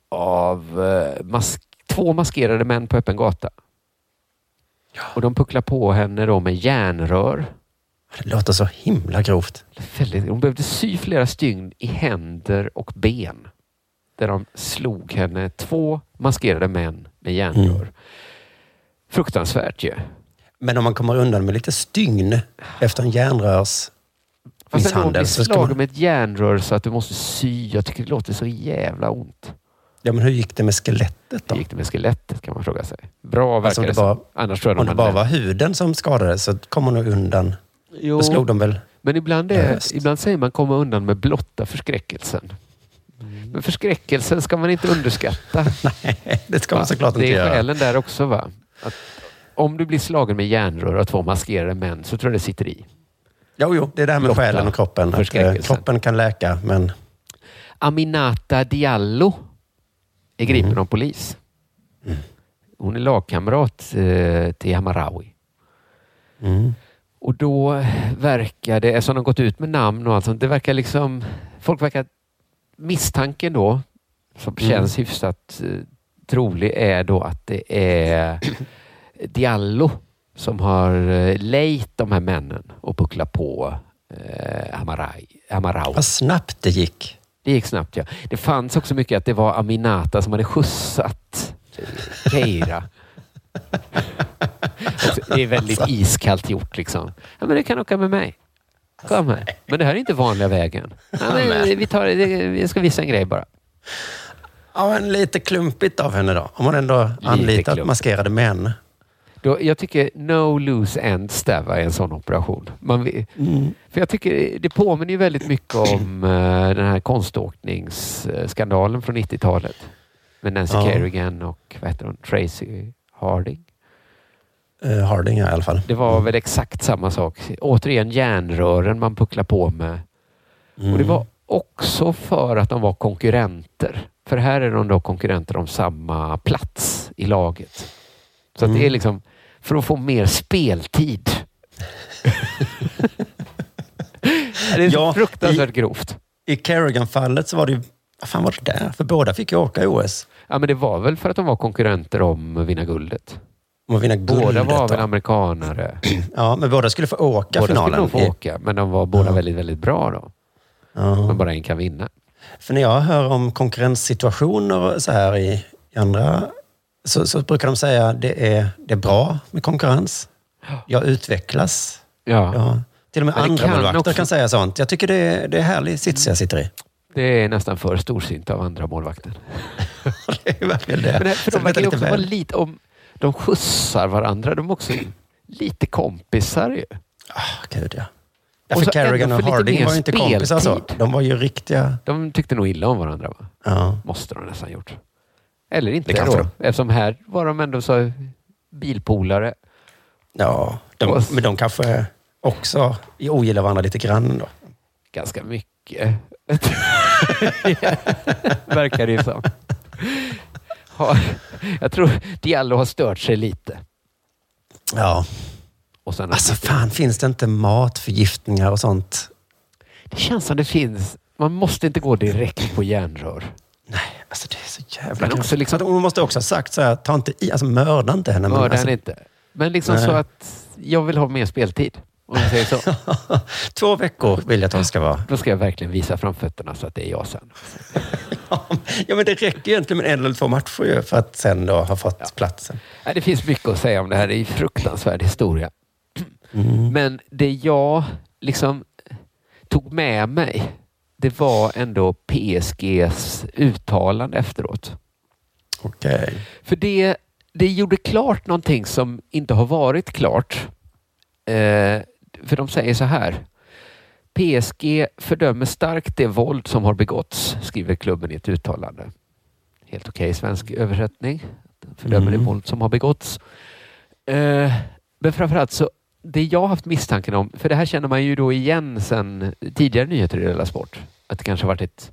av eh, mask, två maskerade män på öppen gata. Och de pucklar på henne då med järnrör. Det låter så himla grovt. Väldigt, de behövde sy flera stygn i händer och ben. Där de slog henne, två maskerade män med järnrör. Mm. Fruktansvärt ju. Men om man kommer undan med lite stygn efter en järnrörs Fast när någon blir misshandel så ska man... med ett järnrör så att du måste sy. Jag tycker det låter så jävla ont. Ja, men hur gick det med skelettet då? Hur gick det med skelettet kan man fråga sig. Bra verkar Alltså, det bara- som. Annars tror jag Om de det bara var huden som skadades så kommer man nog undan. Jo, Då slog de väl... men ibland, är, ibland säger man komma undan med blotta förskräckelsen. Men förskräckelsen ska man inte underskatta. Nej, det ska man såklart inte Det är göra. skälen där också. va? Att om du blir slagen med järnrör av två maskerade män så tror jag det sitter i. Jo, jo, det är det här med Blotta själen och kroppen. Att, eh, kroppen kan läka, men... Aminata Diallo är gripen Mm. av polis. Hon är lagkamrat eh, till Hamarawi. Mm. Och då verkar det, eftersom de gått ut med namn och allt sånt, det verkar liksom... Folk verkar... Misstanken då, som Mm. känns hyfsat eh, trolig, är då att det är Diallo som har eh, lejt de här männen och pucklat på eh, Hamarawi. Vad snabbt det gick. Det gick snabbt ja. Det fanns också mycket att det var Aminata som hade skjutsat Keira. Också, det är väldigt Alltså. iskallt gjort liksom. Ja, men du kan åka med mig. Kom här. Men det här är inte vanliga vägen. Ja, men vi tar, jag ska visa en grej bara. Ja, men lite klumpigt av henne då. Om man ändå anlitat klumpigt. maskerade män. Då, jag tycker no loose ends där var en sån operation. Man, Mm. För jag tycker det påminner ju väldigt mycket om eh, den här konståkningsskandalen från 90-talet. Med Nancy Ja. Kerrigan och vad heter hon? Tracy Harding. Eh, Harding ja, i alla fall. Det var väl exakt samma sak. Återigen järnrören man pucklar på med. Mm. Och det var också för att de var konkurrenter. För här är de då konkurrenter om samma plats i laget. Så att det är Mm. liksom för att få mer speltid. det är så Ja, fruktansvärt i- grovt. I Kerrigan-fallet så var det ju... Vad fan var det där? För båda fick ju åka i OS. Ja, men det var väl för att de var konkurrenter om att vinna guldet. Om att vinna Båda guldet var väl då. amerikanare. Ja, men båda skulle få åka Båda skulle finalen. nog få i- åka, men de var båda Ja. väldigt, väldigt bra då. Ja. Men bara en kan vinna. För när jag hör om konkurrenssituationer och så här i, i andra så, så brukar de säga att det är, det är bra med konkurrens. Jag utvecklas. Ja. Ja. Till och med andra kan målvakter kan säga sånt. Jag tycker det är, det är härlig sits jag sitter i. Det är nästan för storsint av andra målvakter. Det är verkligen det. Men det, för de det verkar ju lite också vara väl. lite om... De skjutsar varandra. De är också lite kompisar ju. Ah, gud ja. ja Och för Carrigan och Harding var ju inte kompisar så. speltid. De var ju riktiga... De tyckte nog illa om varandra va? Ja. Måste de nästan gjort. Eller Det inte kanske då. Eftersom här var de ändå så bilpolare. Ja, de, Och- men de kanske också ogillar varandra lite grann då. Ganska mycket. Verkar det ju som. Jag tror Diallo har stört sig lite. Ja. Och sen Alltså fan, finns det inte matförgiftningar och sånt? Det känns som det finns. Man måste inte gå direkt på järnrör. Nej, alltså det är så jävla Men också liksom- Hon måste också ha sagt så här, ta inte i, alltså mörda inte henne. Mörda alltså, henne inte. Men liksom Nej. så att jag vill ha mer speltid. Om jag säger så. Två veckor vill jag att de ska vara. Då ska jag verkligen visa framfötterna så att det är jag sen. Ja, men det räcker egentligen med en eller två matcher ju för att sen då ha fått platsen. Nej, Det finns mycket att säga om det här. Det är en fruktansvärd historia. Mm. Men det jag liksom tog med mig, det var ändå PSGs uttalande efteråt. Okej. För det, det gjorde klart någonting som inte har varit klart. Eh, för de säger så här. PSG fördömer starkt det våld som har begåtts, skriver klubben i ett uttalande. Helt okej svensk översättning. Fördömer Mm. det våld som har begåtts. Eh, men framförallt så, det jag har haft misstanken om, för det här känner man ju då igen sen tidigare nyheter i Della Sport. Att det kanske varit ett,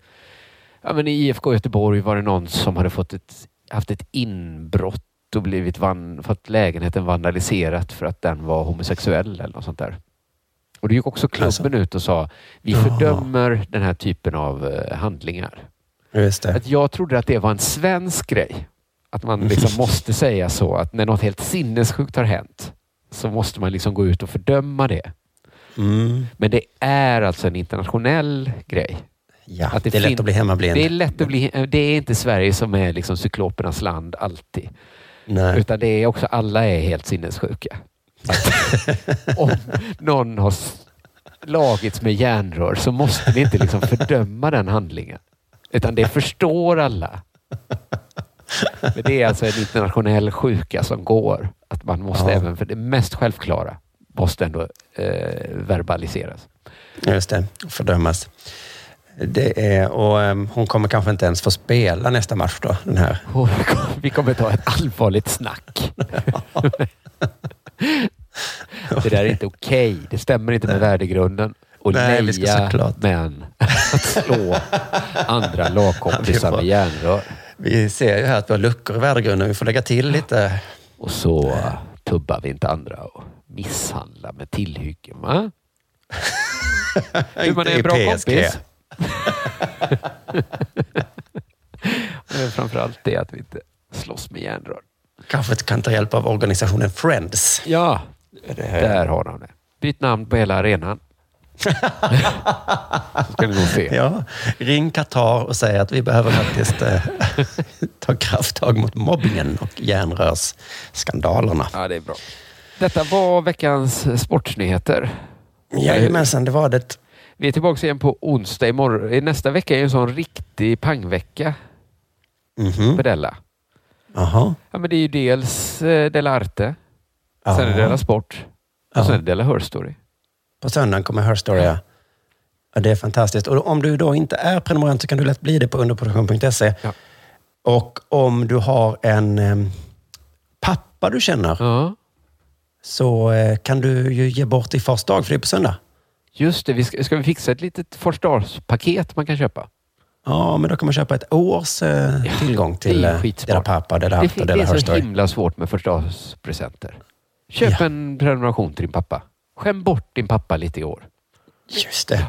ja men i IFK Göteborg var det någon som hade fått ett, haft ett inbrott och blivit van, fått lägenheten vandaliserat för att den var homosexuell eller något sånt där. Och det gick också klubben ut och sa, vi fördömer den här typen av eh, handlingar. Just det. Att jag trodde att det var en svensk grej. Att man liksom måste säga så att när något helt sinnessjukt har hänt så måste man liksom gå ut och fördöma det. Mm. Men det är alltså en internationell grej. Ja, Att det är lätt att bli hemmablind. Det är lätt att bli... Det är inte Sverige som är liksom cyklopernas land alltid. Nej. Utan det är också, alla är helt sinnessjuka. Om någon har slagits med järnrör så måste vi inte liksom fördöma den handlingen. Utan det förstår alla. Men det är alltså en internationell sjuka som går. Att man måste Ja. även för det mest självklara måste ändå eh, verbaliseras. Just det, fördömas. Det är, och ehm, hon kommer kanske inte ens få spela nästa match då, den här. Vi kommer ta ett allvarligt snack. det där är inte okej. Det stämmer inte med värdegrunden. Och Nej, leja män att slå andra lagkompisar med järnrör. Vi ser ju här att vi har luckor i värdegrunden. Vi får lägga till lite. Och så tubbar vi inte andra och misshandlar med tillhyggen. Va? Hur man är en bra kompis. Men Framförallt det att vi inte slåss med järnrör. Kanske kan ta hjälp av organisationen Friends. Ja, Det här. där har de det. Byt namn på hela arenan. Så ska ni nog se. Ja, ring Qatar och säg att vi behöver faktiskt eh, ta krafttag mot mobbingen och järnrörsskandalerna. Ja, det är bra. Detta var veckans sportsnyheter. Jajamensan, det var det. Vi är tillbaka igen på onsdag. Imorgon. Nästa vecka är en sån riktig pangvecka Mhm. för Della. Jaha. Ja, men det är ju dels eh, Della Arte, Ja. sen är det Della Sport och sen är det Della Her Story. På söndagen kommer Her Story. Ja. Ja, det är fantastiskt. Och om du då inte är prenumerant så kan du lätt bli det på underproduktion.se. Ja. Och om du har en pappa du känner Ja. så eh, kan du ju ge bort i fars dag, för det är på söndag. Just det, vi ska, ska vi fixa ett litet paket man kan köpa? Ja, men då kan man köpa ett års eh, Ja, tillgång det till eh. Dela Pappa, Det, Arte fin- och det Dela är så himla svårt med förstagspresenter. Köp Ja. en prenumeration till din pappa. Skäm bort din pappa lite i år. Just det.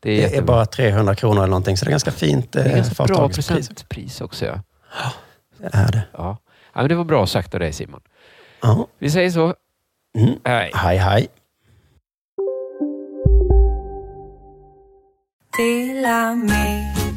Det är, Det är bara 300 kronor eller någonting, så det är ganska fint det är eh, ganska bra presentpris också. Ja. Det är det. Ja. Ja, men det var bra sagt av dig Simon. Ja. Vi säger så. Mm. Hej. Hej, hej.